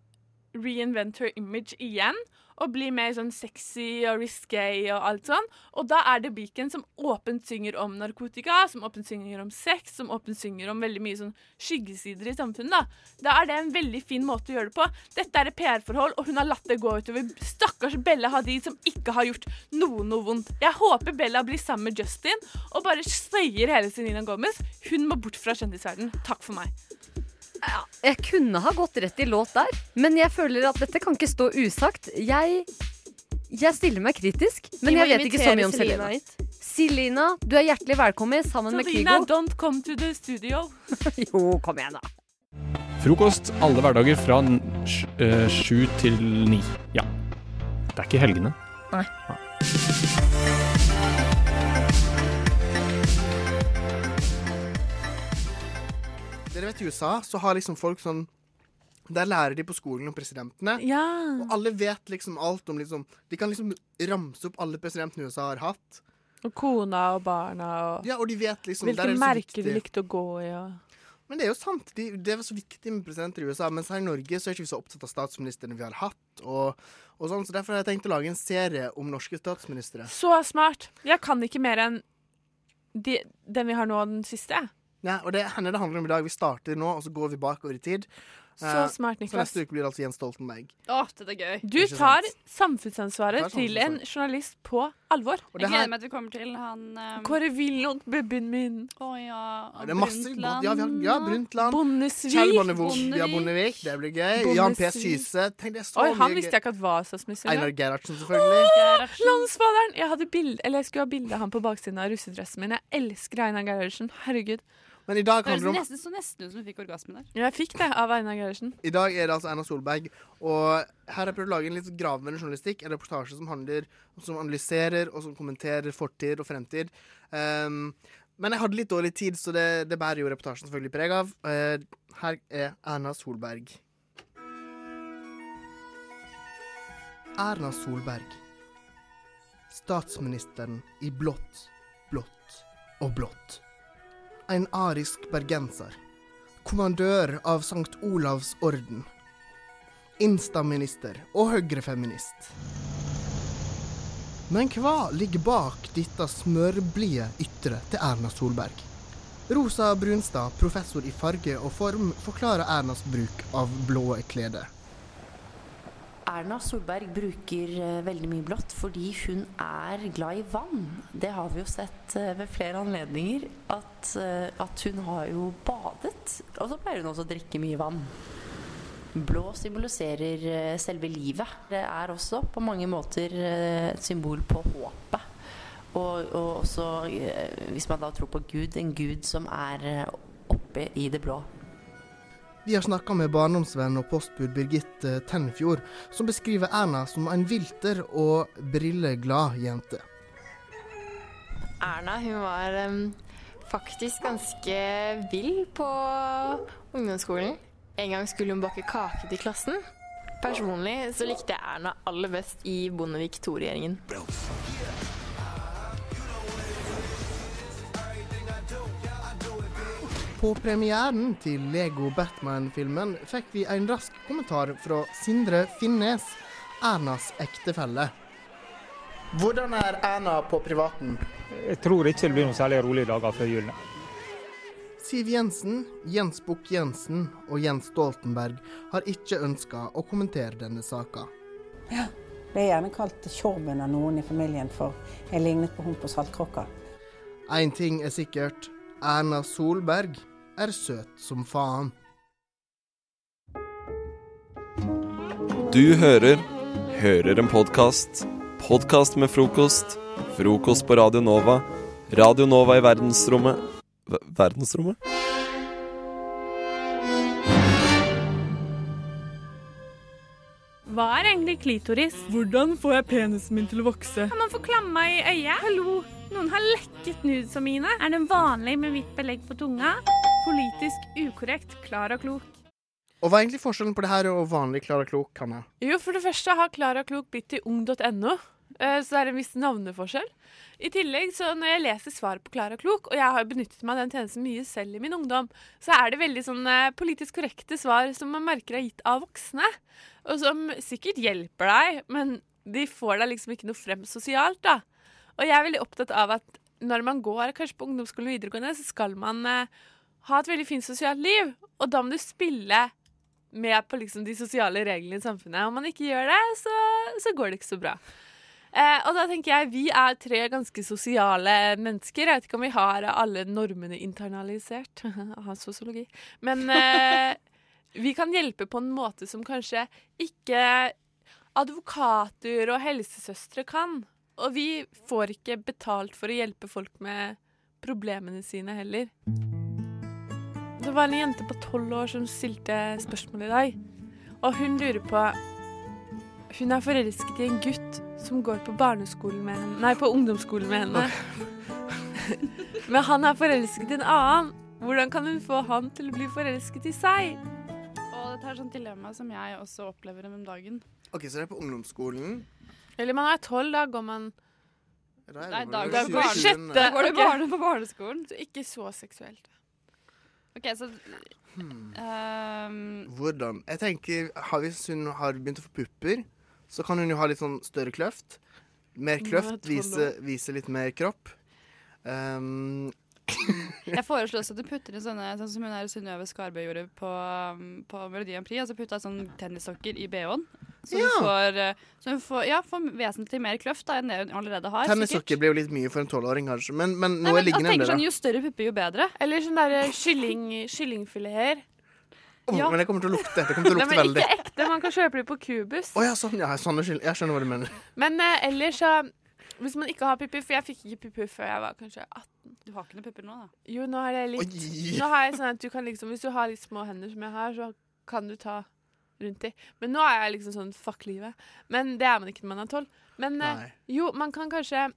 reinvent her image igjen. Og blir mer sånn sexy og risky og alt sånn. Og da er det Beacon som åpent synger om narkotika, som åpent synger om sex, som åpent synger om veldig mye sånn skyggesider i samfunnet. Da Da er det en veldig fin måte å gjøre det på. Dette er et PR-forhold, og hun har latt det gå utover stakkars Bella Hadid, som ikke har gjort noe noe vondt. Jeg håper Bella blir sammen med Justin og bare støyer hele Selena Gomez. Hun må bort fra kjendisverdenen. Takk for meg. Jeg kunne ha gått rett i låt der, men jeg føler at dette kan ikke stå usagt. Jeg, jeg stiller meg kritisk, men jeg vet ikke så mye om Selena Selena. du er hjertelig velkommen sammen med Selena, Kygo. don't come to the studio. jo, kom igjen, da. Frokost alle hverdager fra eh, sju til ni. Ja. Det er ikke helgene. Nei. Dere vet I USA så har liksom folk sånn Der lærer de på skolen om presidentene. Ja. Og alle vet liksom alt om liksom De kan liksom ramse opp alle presidentene USA har hatt. Og kona og barna og Ja, og de vet liksom hvilke er merker de likte å gå i. Og... Men det er jo sant. De, det er så viktig med presidenter i USA. Mens her i Norge så er ikke vi så opptatt av statsministrene vi har hatt. Og, og sånn, så Derfor har jeg tenkt å lage en serie om norske statsministre. Så smart. Jeg kan ikke mer enn de, den vi har nå, den siste. Ja, og det hender det handler om i dag. Vi starter nå, og så går vi bakover i tid. Så smart, Niklas. Så neste uke blir det altså Jens Stoltenberg. Å, dette er gøy. Du Ikke tar sant? samfunnsansvaret Tar til en journalist på alvor. Og Jeg gleder meg til vi kommer til han um, Kåre Willoch, babyen min. Å ja. det er masse godt. Ja, vi har, ja, Brundtland. Bondesvik. Kjell Bonnevik. Ja, Bondevik. Det blir gøy. Jan P. Syse. Tenk, det er så Oi, han mye visste jeg ikke at var statsminister. Einar. Gerhardsen, selvfølgelig. Landsfaderen! Jeg, hadde bild, eller jeg skulle ha bilde av han på baksiden av russedressen min. Jeg elsker Einar Gerhardsen. Herregud. Men i dag Det handler det om nesten så nesten ut som du fikk orgasme der. Ja, Jeg fikk det av Einar Gerhardsen. I dag er det altså Erna Solberg, og her har jeg prøvd å lage en litt gravende journalistikk. En reportasje som handler Som analyserer og som kommenterer fortid og fremtid. Um, men jeg hadde litt dårlig tid, så det, det bærer jo reportasjen selvfølgelig preg av. Uh, her er Erna Solberg. Erna Solberg. Statsministeren i blått, blått og blått. En arisk bergenser kommandør av Sankt Olavs orden. Instaminister og høyrefeminist. Men hva ligger bak dette smørblide ytre til Erna Solberg? Rosa Brunstad, professor i farge og form, forklarer Ernas bruk av blå klede. Erna Solberg bruker eh, veldig mye blått fordi hun er glad i vann. Det har vi jo sett eh, ved flere anledninger. At, eh, at hun har jo badet. Og så pleier hun også å drikke mye vann. Blå symboliserer selve livet. Det er også på mange måter et symbol på håpet. Og, og også, hvis man da tror på Gud, en Gud som er oppe i det blå. Vi har snakka med barndomsvenn og postbud Birgitte Tenfjord, som beskriver Erna som en vilter og brilleglad jente. Erna hun var um, faktisk ganske vill på ungdomsskolen. En gang skulle hun bake kake til klassen. Personlig så likte jeg Erna aller best i Bondevik II-regjeringen. På premieren til Lego Batman-filmen fikk vi en rask kommentar fra Sindre Finnes, Ernas ektefelle. Hvordan er Erna på privaten? Jeg tror ikke det blir noen særlig rolige dager før jul. Siv Jensen, Jens Bukk-Jensen og Jens Stoltenberg har ikke ønska å kommentere denne saka. Ja. Ble gjerne kalt tjorven av noen i familien, for jeg lignet på hun på Saltkråka. Én ting er sikkert. Erna Solberg er søt som faen. Du hører Hører en podkast. Podkast med frokost. Frokost på Radio Nova. Radio Nova i verdensrommet Ver- Verdensrommet? Hva er egentlig klitoris? Hvordan får jeg penisen min til å vokse? Kan man få klamma i øyet? Hallo, noen har lekket nudesa mine. Er det vanlig med hvitt belegg på tunga? Politisk ukorrekt, klar og klok. Og hva er egentlig forskjellen på det her og vanlig Klara Klok, Hanna? Jo, for det første har Klara Klok blitt til ung.no, eh, så det er en viss navneforskjell. I tillegg, så når jeg leser svar på Klara Klok, og jeg har benyttet meg av den tjenesten mye selv i min ungdom, så er det veldig sånn eh, politisk korrekte svar som man merker er gitt av voksne, og som sikkert hjelper deg, men de får deg liksom ikke noe frem sosialt, da. Og jeg er veldig opptatt av at når man går kanskje på ungdomsskolen og videregående, så skal man eh, ha et veldig fint sosialt liv, og da må du spille med på liksom de sosiale reglene i samfunnet. Om man ikke gjør det, så, så går det ikke så bra. Eh, og da tenker jeg, Vi er tre ganske sosiale mennesker. Jeg vet ikke om vi har alle normene internalisert. Har sosiologi. Men eh, vi kan hjelpe på en måte som kanskje ikke advokater og helsesøstre kan. Og vi får ikke betalt for å hjelpe folk med problemene sine heller. Det var en jente på tolv år som stilte spørsmål i dag. Og hun lurer på Hun er forelsket i en gutt som går på barneskolen med henne Nei, på ungdomsskolen med henne. Men han er forelsket i en annen. Hvordan kan hun få han til å bli forelsket i seg? Og dette er et dilemma som jeg også opplever om dagen. Ok, Så det er på ungdomsskolen. Eller man er tolv, da går man Nei, da går barne på barneskolen. Så ikke så seksuelt. OK, så ehm, Hvordan? Jeg tenker, Hvis hun har begynt å få pupper, så kan hun jo ha litt sånn større kløft. Mer er kløft, vise, vise litt mer kropp. Um, Jeg foreslår også at du putter inn sånne Sånn som hun Synnøve Skarbø gjorde på, um, på Melodi Grand Prix. Altså putta sånn tennissokker i bh-en. Så Ja. hun får, eh, så hun får, ja, får vesentlig mer kløft da, enn det hun allerede har. Tennissokker blir jo litt mye for en tolvåring, kanskje, men, men Nei, noe men tenker enn sånn. Jo større pupper, jo bedre. Eller sånn derre kylling, kyllingfileter. Oh, ja. Men det kommer til å lukte. Det kommer til å Nei, men veldig. ikke ekte. Man kan kjøpe det på Cubus. Oh, ja, sånn, ja, sånn. Jeg skjønner hva du mener. Men uh, ellers så Hvis man ikke har pupper For jeg fikk ikke pupper før jeg var kanskje 18. Du har ikke noen pupper nå, da? Jo, nå har jeg litt Oi. Nå har jeg sånn at du kan liksom Hvis du har litt små hender som jeg har, så kan du ta rundt i. Men nå er jeg liksom sånn fuck livet. Men det er man ikke når man er tolv. Men eh, jo, man kan kanskje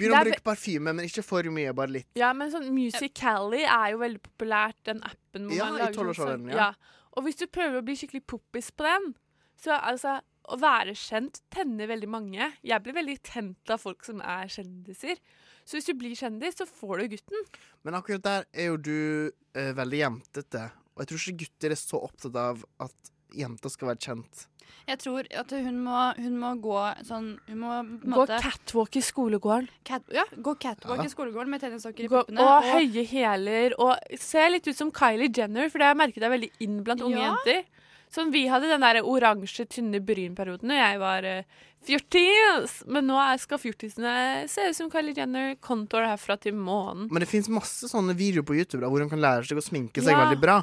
Begynn å bruke parfyme, men ikke for mye, bare litt. Ja, men sånn Musical.ly er jo veldig populært, den appen hvor Ja, man lager sånn sang- ja. Og hvis du prøver å bli skikkelig poppis på den, så altså Å være kjent tenner veldig mange. Jeg blir veldig tent av folk som er kjendiser. Så hvis du blir kjendis, så får du gutten. Men akkurat der er jo du eh, veldig jentete. Og jeg tror ikke gutter er så opptatt av at jenter skal være kjent. Jeg tror at hun må, hun må gå sånn Hun må på Gå måte catwalk i skolegården. cat, Ja, gå catwalk Ja. i skolegården med tennissokker i puppene. puppene. og høye hæler. Og se litt ut som Kylie Jenner, for det har jeg merket er veldig inn blant unge Ja. jenter. Sånn, Vi hadde den der oransje, tynne brynperioden da jeg var eh, fjortis. Men nå skal fjortisene se ut som Kylie Jenner. Kontor herfra til månen. Men det fins masse sånne videoer på YouTube da, hvor hun kan lære seg å sminke seg Ja. veldig bra.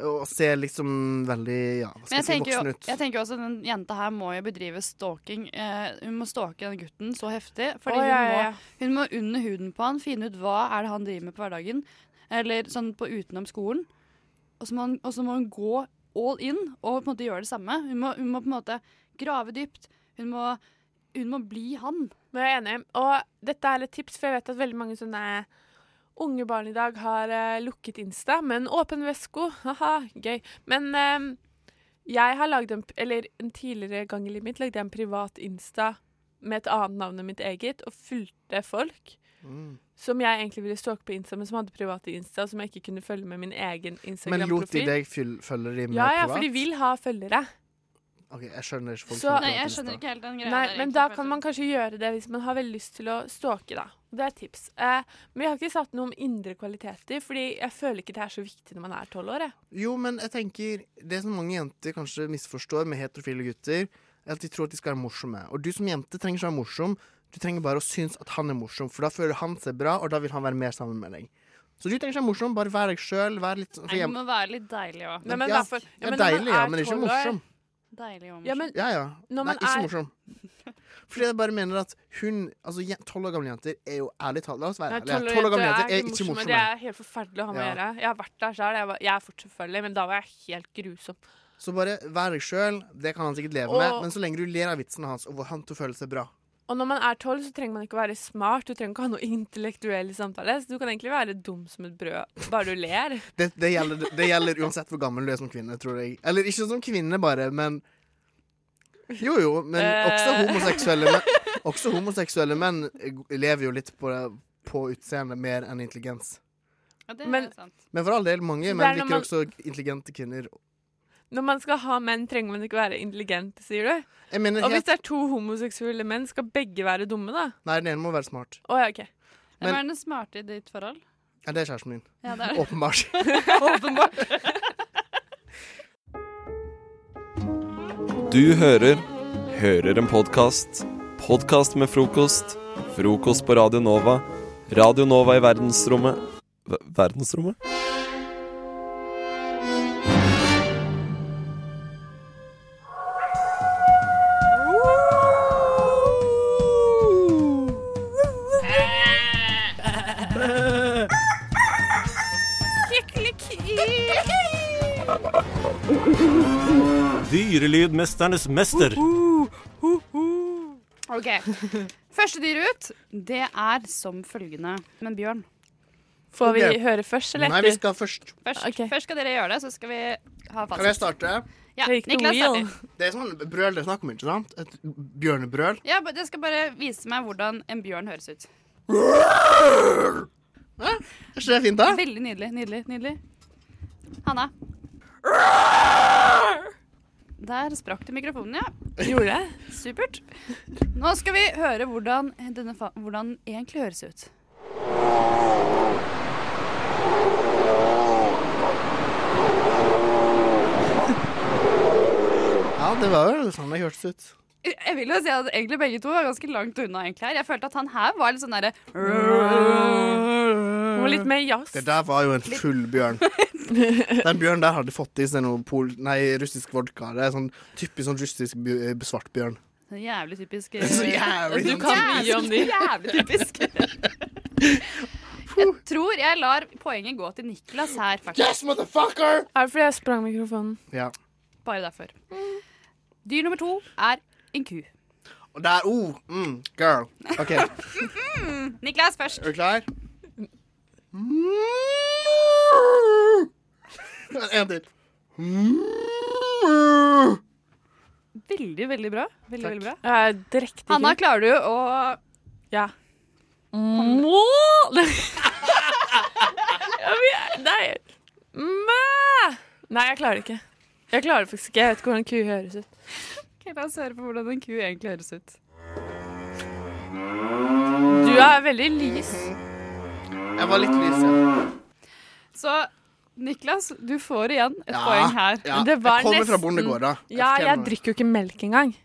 Og se liksom veldig ja, hva skal jeg si, voksen ut. jeg tenker også at den jenta her må jo bedrive stalking. Eh, hun må stalke den gutten så heftig. Fordi oh, ja, ja, Hun, må, hun må under huden på han, finne ut hva er det han driver med på hverdagen. Eller sånn på utenom skolen. Og så må, må hun gå all in og på en måte gjøre det samme. Hun må, hun må på en måte grave dypt. Hun må, hun må bli han. Jeg er enig. Og dette er et tips, for jeg vet at veldig mange sånne unge barn i dag har uh, lukket Insta med en åpen vesko. Haha, gøy. Men eh, jeg har lagd en Eller en tidligere gang i livet mitt lagde jeg en privat Insta med et annet navn enn mitt eget, og fulgte folk. Mm. Som jeg egentlig ville stalke på Insta, men som hadde private Insta, som jeg ikke kunne følge med min egen Men lot de deg følge de med Ja, ja, privat? for de vil ha følgere. OK, jeg skjønner ikke folk Så- Nei, jeg skjønner ikke helt den greia Nei, der, men da kan man kanskje gjøre det hvis man har veldig lyst til å stalke, da. Det er et tips. Eh, men vi har ikke satt noe om indre kvaliteter, fordi jeg føler ikke det er så viktig når man er tolv år. Jeg. Jo, men jeg tenker Det som mange jenter kanskje misforstår med heterofile gutter, er at de tror at de skal være morsomme. Og du som jente trenger ikke være morsom. Du trenger bare å synes at han er morsom, for da føler han seg bra, og da vil han være mer sammen med deg. Så du trenger ikke være morsom, bare vær deg sjøl. Vær litt sånn Nei, må være litt deilig òg. Ja, ja, ja, men deilig, ja, men ikke morsom. Deilig og morsom. Ja, men Ja, ja. Nei, ikke er morsom. Fordi jeg bare mener at hun Altså, tolv år gamle jenter er jo ærlig talt La oss være ærlige. 12 år Tolv år gamle jenter er ikke morsomme. Det er helt forferdelig å ha med å Ja. gjøre. Jeg har vært der sjøl. Jeg, var- jeg er fortsatt selvfølgelig, men da var jeg helt grusom. Så bare vær deg sjøl. Det kan han sikkert leve Og- med. Men så lenge du ler av vitsene hans, og hvor han til å føle seg bra. Og når man er tolv, så trenger man ikke å være smart. Du trenger ikke å ha noe intellektuell samtale. Så du kan egentlig være dum som et brød, bare du ler. Det, det, gjelder, det gjelder uansett hvor gammel du er som kvinne, tror jeg. Eller ikke som kvinne, bare, men Jo, jo, men Eh. også homoseksuelle menn Også homoseksuelle menn lever jo litt på, på utseende mer enn intelligens. Ja, det Men- er sant. Men for all del, mange menn er liker man- også intelligente kvinner. Når man skal ha menn, trenger man ikke være intelligent, sier du? Jeg mener Og hvis det er to homoseksuelle menn, skal begge være dumme, da? Nei, den ene må være smart. Oh, ja, OK. Hvem er den smarte i ditt forhold? Ja, det er kjæresten min. Ja, det er. Åpenbart. Åpenbart. Du hører Hører en podkast. Podkast med frokost. Frokost på Radio Nova. Radio Nova i verdensrommet Ver- Verdensrommet? Dyrelydmesternes mester. OK. Første dyr ut, det er som følgende. Men Bjørn. Får vi høre først, eller Nei, vi skal først. Først, først skal dere gjøre det, så skal vi ha fasit. Kan jeg starte? Ja, Niklas starter. Det er sånn brøl det er snakk om, ikke sant? Et bjørnebrøl. Ja, men Det skal bare vise meg hvordan en bjørn høres ut. Er ikke det fint, da? Veldig nydelig. nydelig, nydelig. Hanna. Der sprakk det mikrofonen, ja. Gjorde det? Supert. Nå skal vi høre hvordan denne fa hvordan egentlig høres ut. Ja, det var jo sånn det hørtes ut. Jeg vil jo si at egentlig begge to var ganske langt unna. egentlig her. Jeg følte at han her var litt sånn derre litt mer jazz. Det der var jo en full bjørn. Den bjørnen der hadde fått i seg noe pol nei, russisk vodka. Det er sånn typisk sånn russisk svart bjørn. Sånn Jævlig typisk. Så jævlig Du kan mye om de. Jævlig typisk. Jeg tror jeg lar poenget gå til Niklas her, faktisk. Yes, motherfucker! Er det fordi jeg sprang mikrofonen? Ja. Bare derfor. Dyr nummer to er en ku. Og der oh, mm, Girl. OK, Niklas først. Er du klar? En til. Veldig, veldig bra. Veldig, veldig bra. Eh, Hanna, klarer du å Ja. Må Ja, men- Nei. Mæ! Nei, jeg klarer det ikke. Jeg klarer det faktisk ikke. Jeg vet ikke hvordan ku høres ut. Ok, La oss høre på hvordan en ku egentlig høres ut. Du er veldig lys. Jeg var litt lys, ja. Så Niklas, du får igjen et Ja, poeng her. ja. Det var Jeg kommer fra nesten- bondegård, da. Jeg Ja, jeg drikker jo ikke melk engang.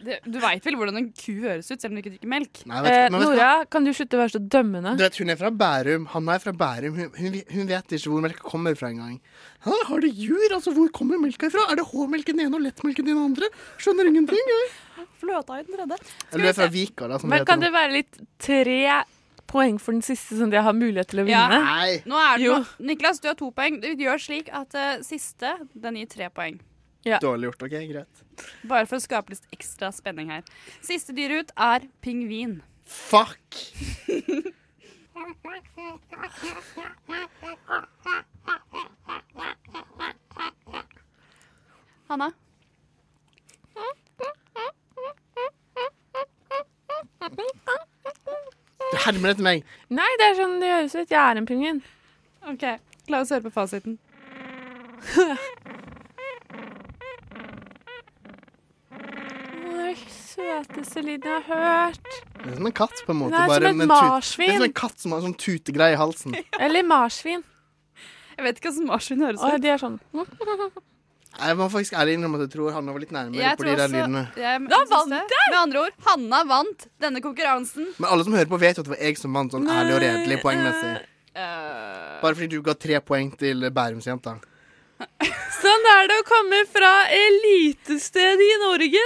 Det, du veit vel hvordan en ku høres ut, selv om du ikke drikker melk? Nei, vet, Eh, du- du? Nora, kan du slutte å være så dømmende? Du vet, Hun er fra Bærum. Han er fra Bærum. Hun, hun, hun vet ikke hvor melka kommer fra engang. Har det jur? Altså, Hvor kommer melka ifra? Er det H-melken den ene og lettmelken den andre? Skjønner ingenting. jeg. Fløta i den tredje. Eller du er fra Vika, da. Som Men kan det være litt tre poeng for den siste, sånn at jeg har mulighet til å Ja. vinne? Nei. Nå er det Jo. Niklas, du har to poeng. Du gjør slik at eh, siste den gir tre poeng. Ja. Dårlig gjort. OK, greit. Bare for å skape litt ekstra spenning her. Siste dyr ut er pingvin. Fuck! Hanna? Du hermer etter meg. Nei, det er sånn det høres ut. Jeg er en pingvin. OK, la oss høre på fasiten. søteste lyden jeg har hørt. Det er som en katt, på en måte. Det er som et marsvin. Det er som en katt som har sånn tutegreie i halsen. Eller marsvin. Jeg vet ikke hva som marsvin høres ut. de er sånn. Jeg må faktisk ærlig innrømme at jeg tror Hanna var litt nærmere Jeg på de der lydene. Da vant jeg! Med andre ord, Hanna vant denne konkurransen. Men alle som hører på, vet jo at det var jeg som vant, sånn ærlig og redelig poengmessig. Eh, Bare fordi du ga tre poeng til Bærumsjenta. Sånn er det å komme fra elitestedet i Norge.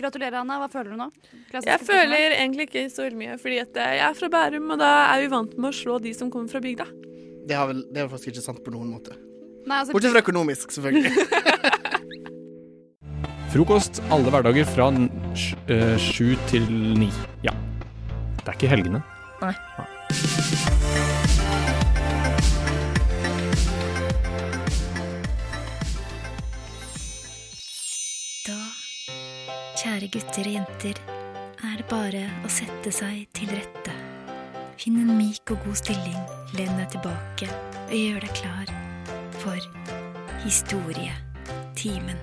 Gratulerer, Hanna. Hva føler du nå? Klassiske Jeg spørsmål. føler egentlig ikke så veldig mye, fordi at jeg er fra Bærum, og da er vi vant med å slå de som kommer fra bygda. Det, har vel, det er faktisk ikke sant på noen måte. Nei, altså, Bortsett fra økonomisk, selvfølgelig. Frokost alle hverdager fra eh, sju til ni. Ja. Det er ikke helgene. Nei. Da, kjære gutter og jenter, er det bare å sette seg til rette. Finn en myk og god stilling, len deg tilbake og gjør deg klar for historietimen.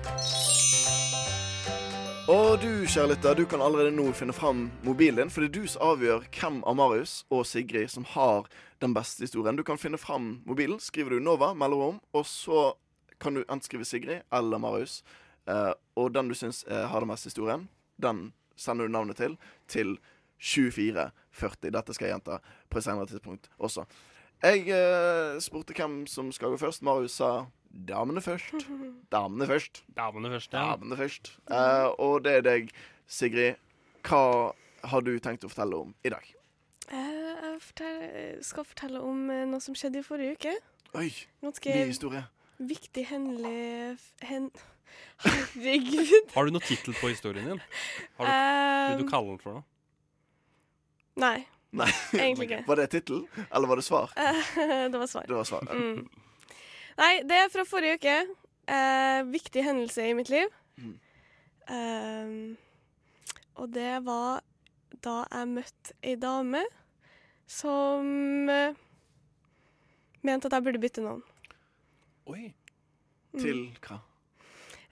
Og du, kjære lytter, du kan allerede nå finne fram mobilen din, for det er du som avgjør hvem av Marius og Sigrid som har den beste historien. Du kan finne fram mobilen, skriver du Nova, mellomrom, og så kan du enten skrive Sigrid eller Marius. Eh, og den du syns eh, har den beste historien, den sender du navnet til til 2440. Dette skal jeg gjenta på et senere tidspunkt også. Jeg eh, spurte hvem som skal gå først. Marius sa damene først. Damene først. Damene først, ja. Damene først. Eh, og det er deg, Sigrid. Hva har du tenkt å fortelle om i dag? Eh, Jeg fortell- skal fortelle om eh, noe som skjedde i forrige uke. Oi, Ganske ny historie. viktig hendelig hen... Herregud. Har du noe tittel på historien din? Har du, vil du kalle den for noe? Nei. Nei. Egentlig ikke. Var det tittel, eller var det svar? Det var svar. Det var svar. Mm. Nei, det er fra forrige uke. Eh, viktig hendelse i mitt liv. Mm. Eh, og det var da jeg møtte ei dame som eh, mente at jeg burde bytte navn. Oi. Til hva?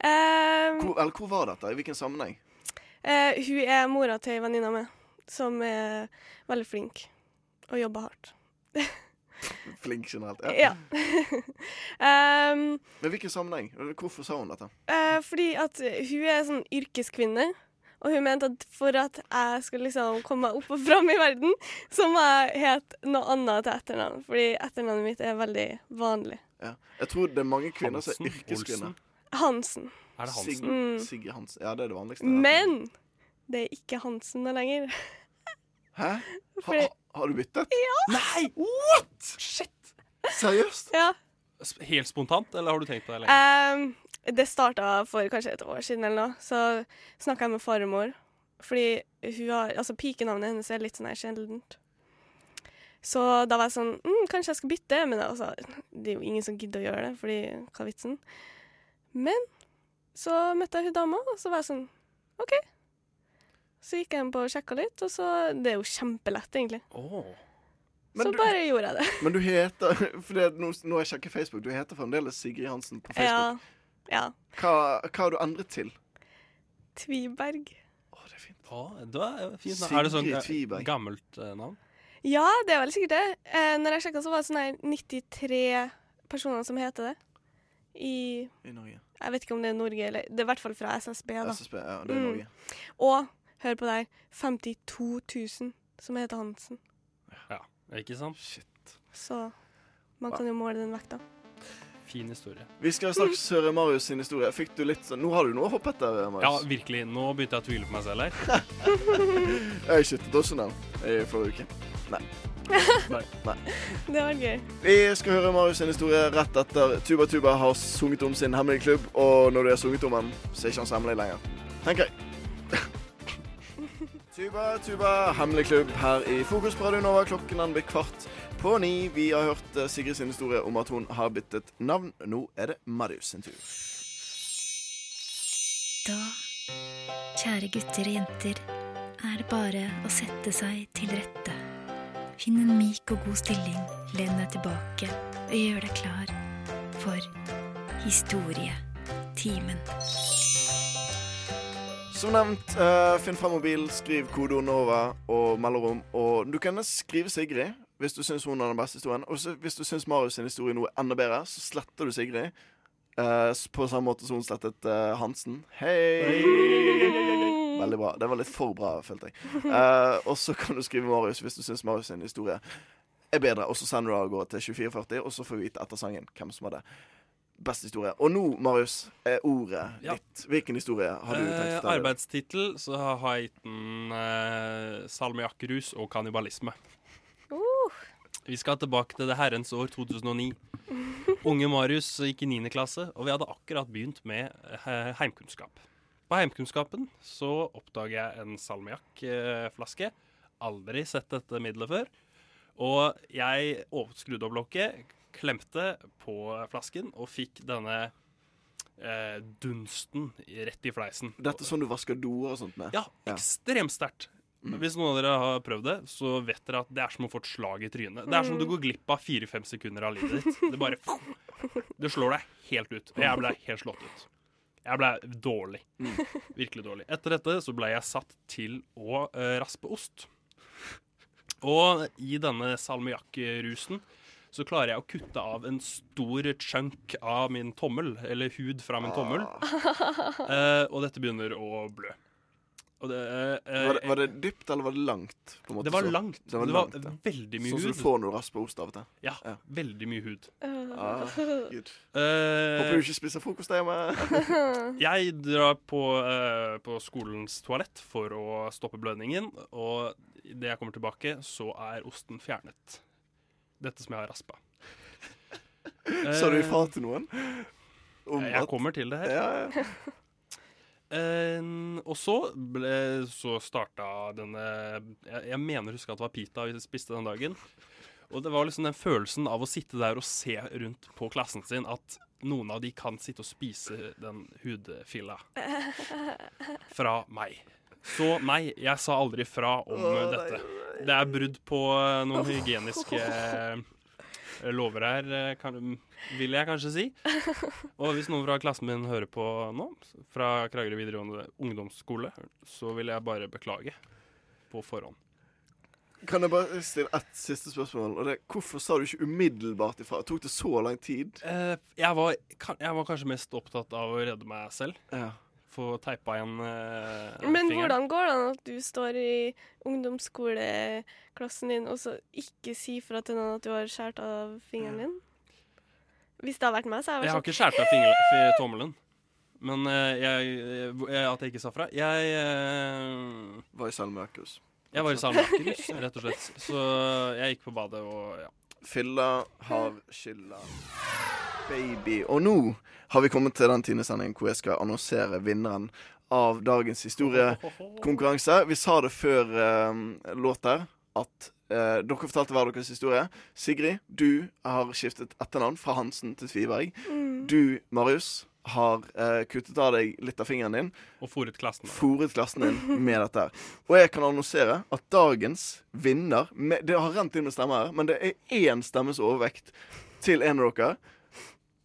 Eh, Hvor, eller hvor var dette? I hvilken sammenheng? eh, hun er mora til ei venninne av meg, som er veldig flink og jobber hardt. Flink generelt. Ja. um, Men hvilken sammenheng? Hvorfor sa hun dette? Uh, fordi at hun er sånn yrkeskvinne, og hun mente at for at jeg skulle liksom komme meg opp og fram i verden, så må jeg hete noe annet til etternavn. Fordi etternavnet mitt er veldig vanlig. Ja. Jeg tror det er mange kvinner som er yrkeskvinner. Hansen. Er det Sig, Hansen? Mm. Sigge Hansen. Ja, det er det vanligste. Men det er ikke Hansen lenger. Hæ? Ha, ha, har du byttet? Ja. Nei! What?! Shit! Seriøst? Ja. Helt spontant, eller har du tenkt på det lenge? Um, det starta for kanskje et år siden eller noe. Så snakka jeg med farmor. Fordi hun har, altså pikenavnet hennes er litt sånn her sjeldent. Så da var jeg sånn mm, Kanskje jeg skal bytte? Men altså, det er jo ingen som gidder å gjøre det, fordi hva er vitsen? Men så møtte jeg hun dama, og så var jeg sånn OK. Så gikk jeg inn på og sjekka litt, og så Det er jo kjempelett, egentlig. Men så du- bare gjorde jeg det. Men du heter For det, nå, nå jeg sjekket Facebook. Du heter fremdeles Sigrid Hansen på Facebook. ja. Hva, hva har du endret til? Tviberg. Å, det er fint navn. Er det sånn eh, Tviberg. gammelt uh, navn? Ja, det er vel sikkert det. Eh, når jeg sjekka, så var det sånn her 93 personer som heter det. I I Norge. Jeg vet ikke om det er Norge, eller Det er i hvert fall fra SSB, da. SSB, ja, det er Mm. Norge. Og, hør på deg. her, 52 000 som heter Hansen. Ja, ikke sant? Shit. Så man kan jo måle den vekta. Fin historie. Vi skal straks høre Marius sin historie. Fikk du litt sånn Nå har du noe å hoppe etter, Ja, virkelig. Nå begynte jeg å tvile på meg selv her. Jeg skyttet også den i forrige uke. Nei. Nei. Nei. Det var gøy. Vi skal høre Marius sin historie rett etter Tuba Tuba har sunget om sin hemmelige klubb. Og når du har sunget om den, så er ikke han så hemmelig lenger. Tenker jeg. Tuba Tuba, hemmelig klubb her i Fokus på Radio Nova. Klokken er blir kvart på ni. Vi har hørt eh, Sigrid sin historie om at hun har byttet navn. Nå er det Marius sin tur. Da, kjære gutter og jenter, er det bare å sette seg til rette. Finn en myk og god stilling, len deg tilbake og gjør deg klar for historietimen. Som nevnt, uh, finn fram mobil, skriv kodeord NOVA og mellomrom. Og du kan skrive Sigrid hvis du syns hun har den beste historien. Og hvis du syns Marius sin historie nå er enda bedre, så sletter du Sigrid. Uh, på samme måte som hun slettet uh, Hansen. Hei! Veldig bra. Det var litt for bra, følte jeg. Uh, og så kan du skrive Marius hvis du syns Marius sin historie er bedre. Og så sender du av gårde til 2440, og så får vi vite etter sangen hvem som hadde best historie. Og nå, Marius, er ordet Ja. ditt. Hvilken historie har du tenkt Eh, arbeidstittel så har jeg gitt den eh, salmiakkrus og kannibalisme. Vi skal tilbake til det herrens år 2009. Unge Marius gikk i 9. klasse, og vi hadde akkurat begynt med eh, heimkunnskap. På heimkunnskapen så oppdager jeg en salmiakkflaske. Aldri sett dette middelet før. Og jeg skrudde opp lokket, klemte på flasken og fikk denne eh, dunsten rett i fleisen. Dette er sånn du vasker doer og sånt med? Ja, ekstremt sterkt. Hvis noen av dere har prøvd det, så vet dere at det er som å få et slag i trynet. Det er som du går glipp av fire-fem sekunder av livet ditt. Det bare Det slår deg helt ut. Og jeg ble helt slått ut. Jeg ble dårlig. Virkelig dårlig. Etter dette så ble jeg satt til å eh, raspe ost. Og i denne salmiakkrusen så klarer jeg å kutte av en stor chunk av min tommel, eller hud fra min tommel. Eh, og dette begynner å blø. Og det, eh, Var det, var det dypt, eller var det langt? På en måte, Det var så? langt. Det var, Det var langt, ja. veldig mye hud. sånn som du får når du rasper ost av og til? Ja, veldig mye hud. Ah, Gud. Eh, Håper du ikke spiser frokost hjemme. jeg drar på, eh, på skolens toalett for å stoppe blødningen, og idet jeg kommer tilbake, så er osten fjernet. Dette som jeg har raspa. Sa du ifra til noen? Om jeg at- kommer til det her. Ja, ja. Uh, og så, ble, så starta denne jeg, jeg mener å huske at det var pita vi spiste den dagen. Og det var liksom den følelsen av å sitte der og se rundt på klassen sin at noen av de kan sitte og spise den hudfilla fra meg. Så nei, jeg sa aldri fra om oh, dette. Det er brudd på eh, noen hygieniske eh, lover her, eh, kan, vil jeg kanskje si. Og hvis noen fra klassen min hører på nå, fra Kragerø videregående ungdomsskole, så vil jeg bare beklage på forhånd. Kan jeg bare stille ett siste spørsmål? Og det, hvorfor sa du ikke umiddelbart ifra? Tok det så lang tid? Eh, jeg, var, kan- jeg var kanskje mest opptatt av å redde meg selv. Ja. Få teipa igjen uh, Men fingeren. hvordan går det an at du står i ungdomsskoleklassen din, og så ikke si fra til noen at du har skåret av fingeren din? Hvis det har vært meg, så har Jeg jeg har ikke skåret av fingeren- tommelen. Men uh, jeg, jeg, at jeg ikke sa fra Jeg uh, Var i salmiakkrus. Jeg var i salmiakkrus, rett og slett. Så jeg gikk på badet og ja. Fylla har skylda. Baby. Og nå har vi kommet til den tiendesendingen hvor jeg skal annonsere vinneren av dagens historiekonkurranse. Vi sa det før eh, låt der, at eh, dere fortalte hver deres historie. Sigrid, du har skiftet etternavn fra Hansen til Tviberg. Mm. Du, Marius, har eh, kuttet av deg litt av fingeren din. Og fòret klassen. Klassen din med dette. Og jeg kan annonsere at dagens vinner med, Det har rent inn med stemmer her, men det er én stemmes overvekt til en av dere.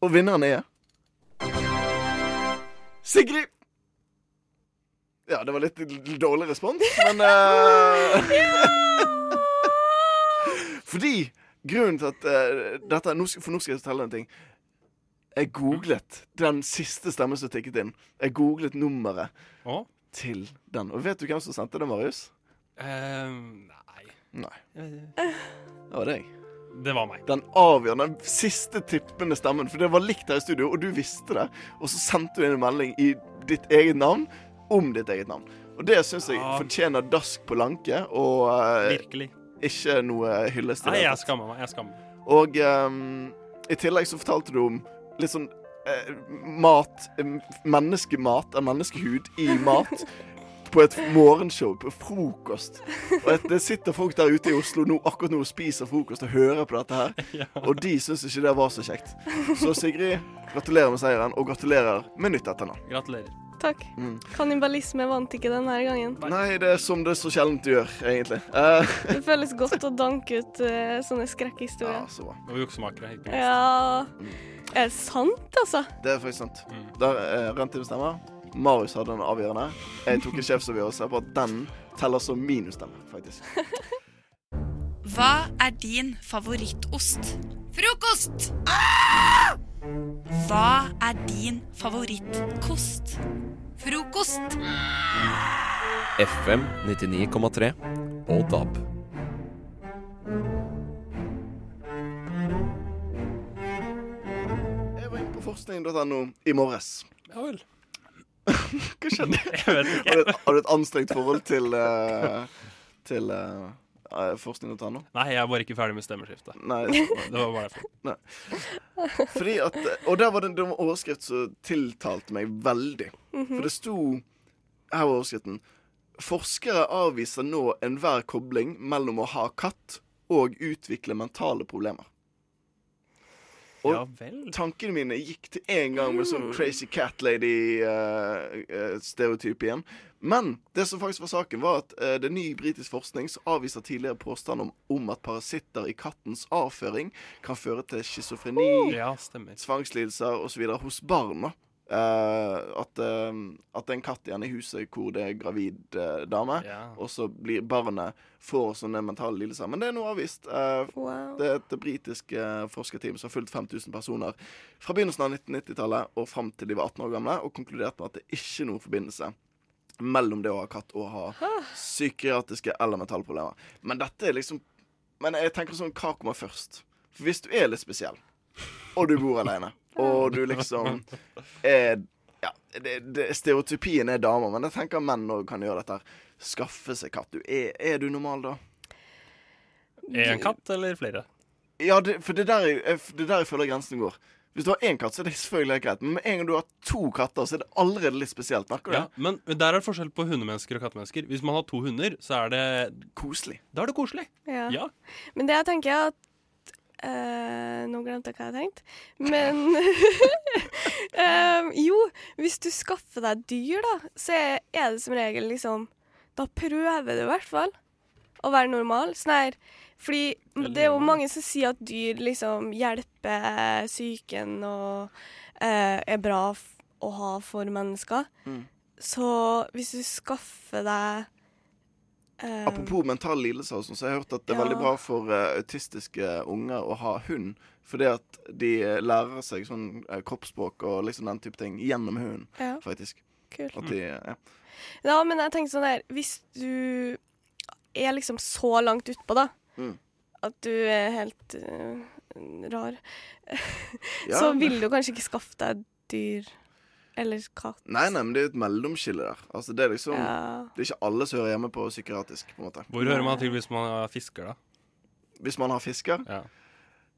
Og vinneren er Sigrid! Ja, det var litt dårlig respons, men uh... Fordi grunnen til at uh, dette For nå skal jeg fortelle en ting. Jeg googlet den siste stemmen som tikket inn. Jeg googlet nummeret til den. Og vet du hvem som sendte det, Marius? Uh, nei. Nei. Det var deg. Det var meg. Den avgjørende, siste tippende stemmen. For det var likt her i studio, og du visste det. Og så sendte du inn en melding i ditt eget navn om ditt eget navn. Og det syns jeg fortjener dask på lanke, og uh, Virkelig. ikke noe hyllest til Nei, jeg skammer meg. Jeg skammer meg. Og um, i tillegg så fortalte du om litt sånn eh, mat em, Menneskemat, en menneskehud i mat. På et morgenshow, på frokost. Og et, det sitter folk der ute i Oslo nå, akkurat nå og spiser frokost og hører på dette her. Og de syns ikke det var så kjekt. Så Sigrid, gratulerer med seieren, og gratulerer med nytt etternavn. Gratulerer. Takk. Mm. Kannibalisme vant ikke denne gangen. Nei, det er som det så sjelden gjør, egentlig. Uh. Det føles godt å danke ut uh, sånne skrekkhistorier. ja, så bra. Og juksemakere. helt minst. Ja Er det sant, altså? Det er faktisk sant. Der eh, rent inn stemmer. Marius hadde den avgjørende. Jeg tok en sjefsavgjørelse på at den teller som minusstemme, faktisk. Hva er din favorittost? Frokost! Hva er din favorittkost? Frokost! FM 99,3 og DAB. Jeg var inne på forskning.no i morges. Ja vel. Hva skjedde? Jeg vet ikke. Har du, et- har du et anstrengt forhold til, uh, til uh, nå Nei, jeg er bare ikke ferdig med stemmeskiftet. Nei. Det var bare derfor. Nei. Fordi at, og der var det, det var en overskrift som tiltalte meg veldig. Mhm. For det sto Her var overskriften. Forskere avviser nå enhver kobling mellom å ha katt og utvikle mentale problemer. Og Ja vel. tankene mine gikk til en gang med sånn crazy cat lady-stereotyp igjen. Men det som faktisk var saken, var at uh, det er ny britisk forskning som avviser tidligere påstand om, om at parasitter i kattens avføring kan føre til schizofreni, Ja, stemmer. tvangslidelser osv. hos barn. da. Eh, at, uh, at det er en katt igjen i huset hvor det er gravid uh, dame, Ja. og så blir barnet får sånne mentale lidelser. Men det er nå avvist. Eh, Wow. Det er et britisk forskerteam som har fulgt 5000 personer fra begynnelsen av 1990-tallet og fram til de var 18 år gamle, og konkludert med at det ikke er noen forbindelse mellom det å ha katt og ha psykiatriske eller mentale problemer. Men dette er liksom Men jeg tenker sånn, hva kommer først? For hvis du er litt spesiell, og du bor alene, og du liksom er Ja, det, det, stereotypien er damer, men jeg tenker menn òg kan gjøre dette. Skaffe seg katt. Du, er, er du normal da? En katt eller flere? Ja, det, for det er der, jeg, det er der jeg føler grensen går. Hvis du har én katt, så er det selvfølgelig helt greit. Men med en gang du har to katter, så er det allerede litt spesielt. Merker du Ja, det? men der er det forskjell på hundemennesker og kattemennesker. Hvis man har to hunder, så er det Koselig. Da er det koselig. Ja. Ja. Men det jeg tenker er at eh, Nå glemte jeg hva jeg hadde tenkt. Men uh, Jo, hvis du skaffer deg dyr, da, så er det som regel liksom Da prøver du i hvert fall å være normal. Sånn her Fordi det er jo mange som sier at dyr liksom hjelper psyken og uh, er bra å ha for mennesker. Mm. Så hvis du skaffer deg eh, Apropos mentale lidelser, sånn, så har jeg hørt at det er Ja. veldig bra for uh, autistiske unger å ha hund. Fordi at de eh, lærer seg sånn uh, kroppsspråk og liksom den type ting gjennom hunden, Ja. faktisk. Kult. De, ja. Ja, men jeg tenker sånn der Hvis du er liksom så langt utpå, da, Mm. at du er helt uh, rar, så vil du kanskje ikke skaffe deg dyr eller katt. Nei, nei, men det er jo et mellomskille der. Altså, det er liksom Ja. Det er ikke alle som hører hjemme på psykiatrisk, på en måte. Hvor hører man til hvis man har fisker, da? Hvis man har fisker, Ja.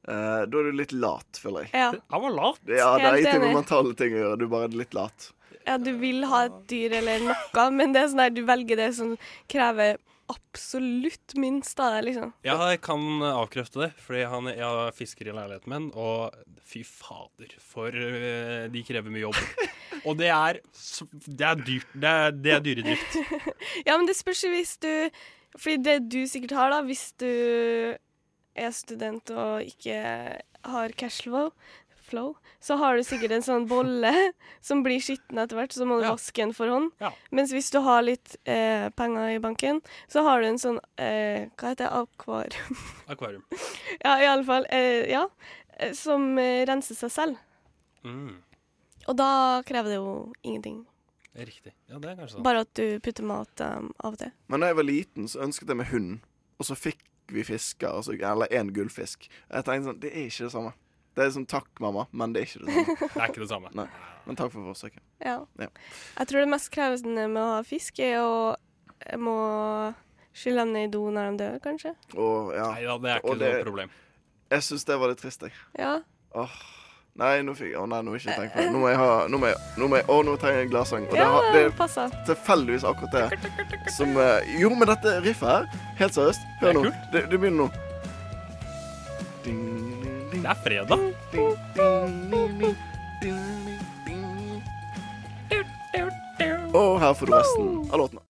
Uh, da er du litt lat, føler jeg. Ja. Han var lat. Ja, det er ingenting med mentale ting å gjøre. Du er bare litt lat. ja, du vil ha et dyr eller noe, men det er sånn der du velger det som krever absolutt minst deg, liksom. Ja, jeg kan avkrefte det, fordi han, jeg har fisker i leiligheten min, og fy fader, for øh, de krever mye jobb. Og det er, det er dyrt. Det er, det er dyredrift. Ja, men det spørs hvis du Fordi det du sikkert har, da, hvis du er student og ikke har cashflow, flow, så har du sikkert en sånn bolle som blir skitten etter hvert, så må du Ja. vaske den for hånd. Ja. Mens hvis du har litt eh, penger i banken, så har du en sånn eh, Hva heter det? Akvarium. Akvarium. ja, i alle fall. Eh, ja. eh, Som eh, renser seg selv. Mm, Og da krever det jo ingenting. det er riktig. Ja, det er kanskje sånn. Bare at du putter mat um, av og til. Men da jeg var liten, så ønsket jeg meg hund, og så fikk vi fisker, altså, eller én gullfisk. Jeg tenkte sånn, det er ikke det samme. Det er sånn takk, mamma, men det er ikke det samme. Det er ikke det samme. Nei. Men takk for forsøket. Ja. Ja. Jeg tror det mest krevende med å ha fisk er å må skylle dem ned i do når de dør, kanskje. Og, ja. Nei da, det er ikke og noe problem. Jeg syns det var litt trist, jeg. Ja. Åh. Nei, nå fikk jeg Å nei, nå ikke tenke på det. Nå må jeg ha Nå må jeg, nå må jeg Å, nå trenger jeg en gladsang. Og det, Ja, har- det er passer. tilfeldigvis akkurat det som eh, Jo, men dette riffet her, helt seriøst Hør Det nå. Det, det begynner nå. Det er fredag. Og her får du resten av låtene.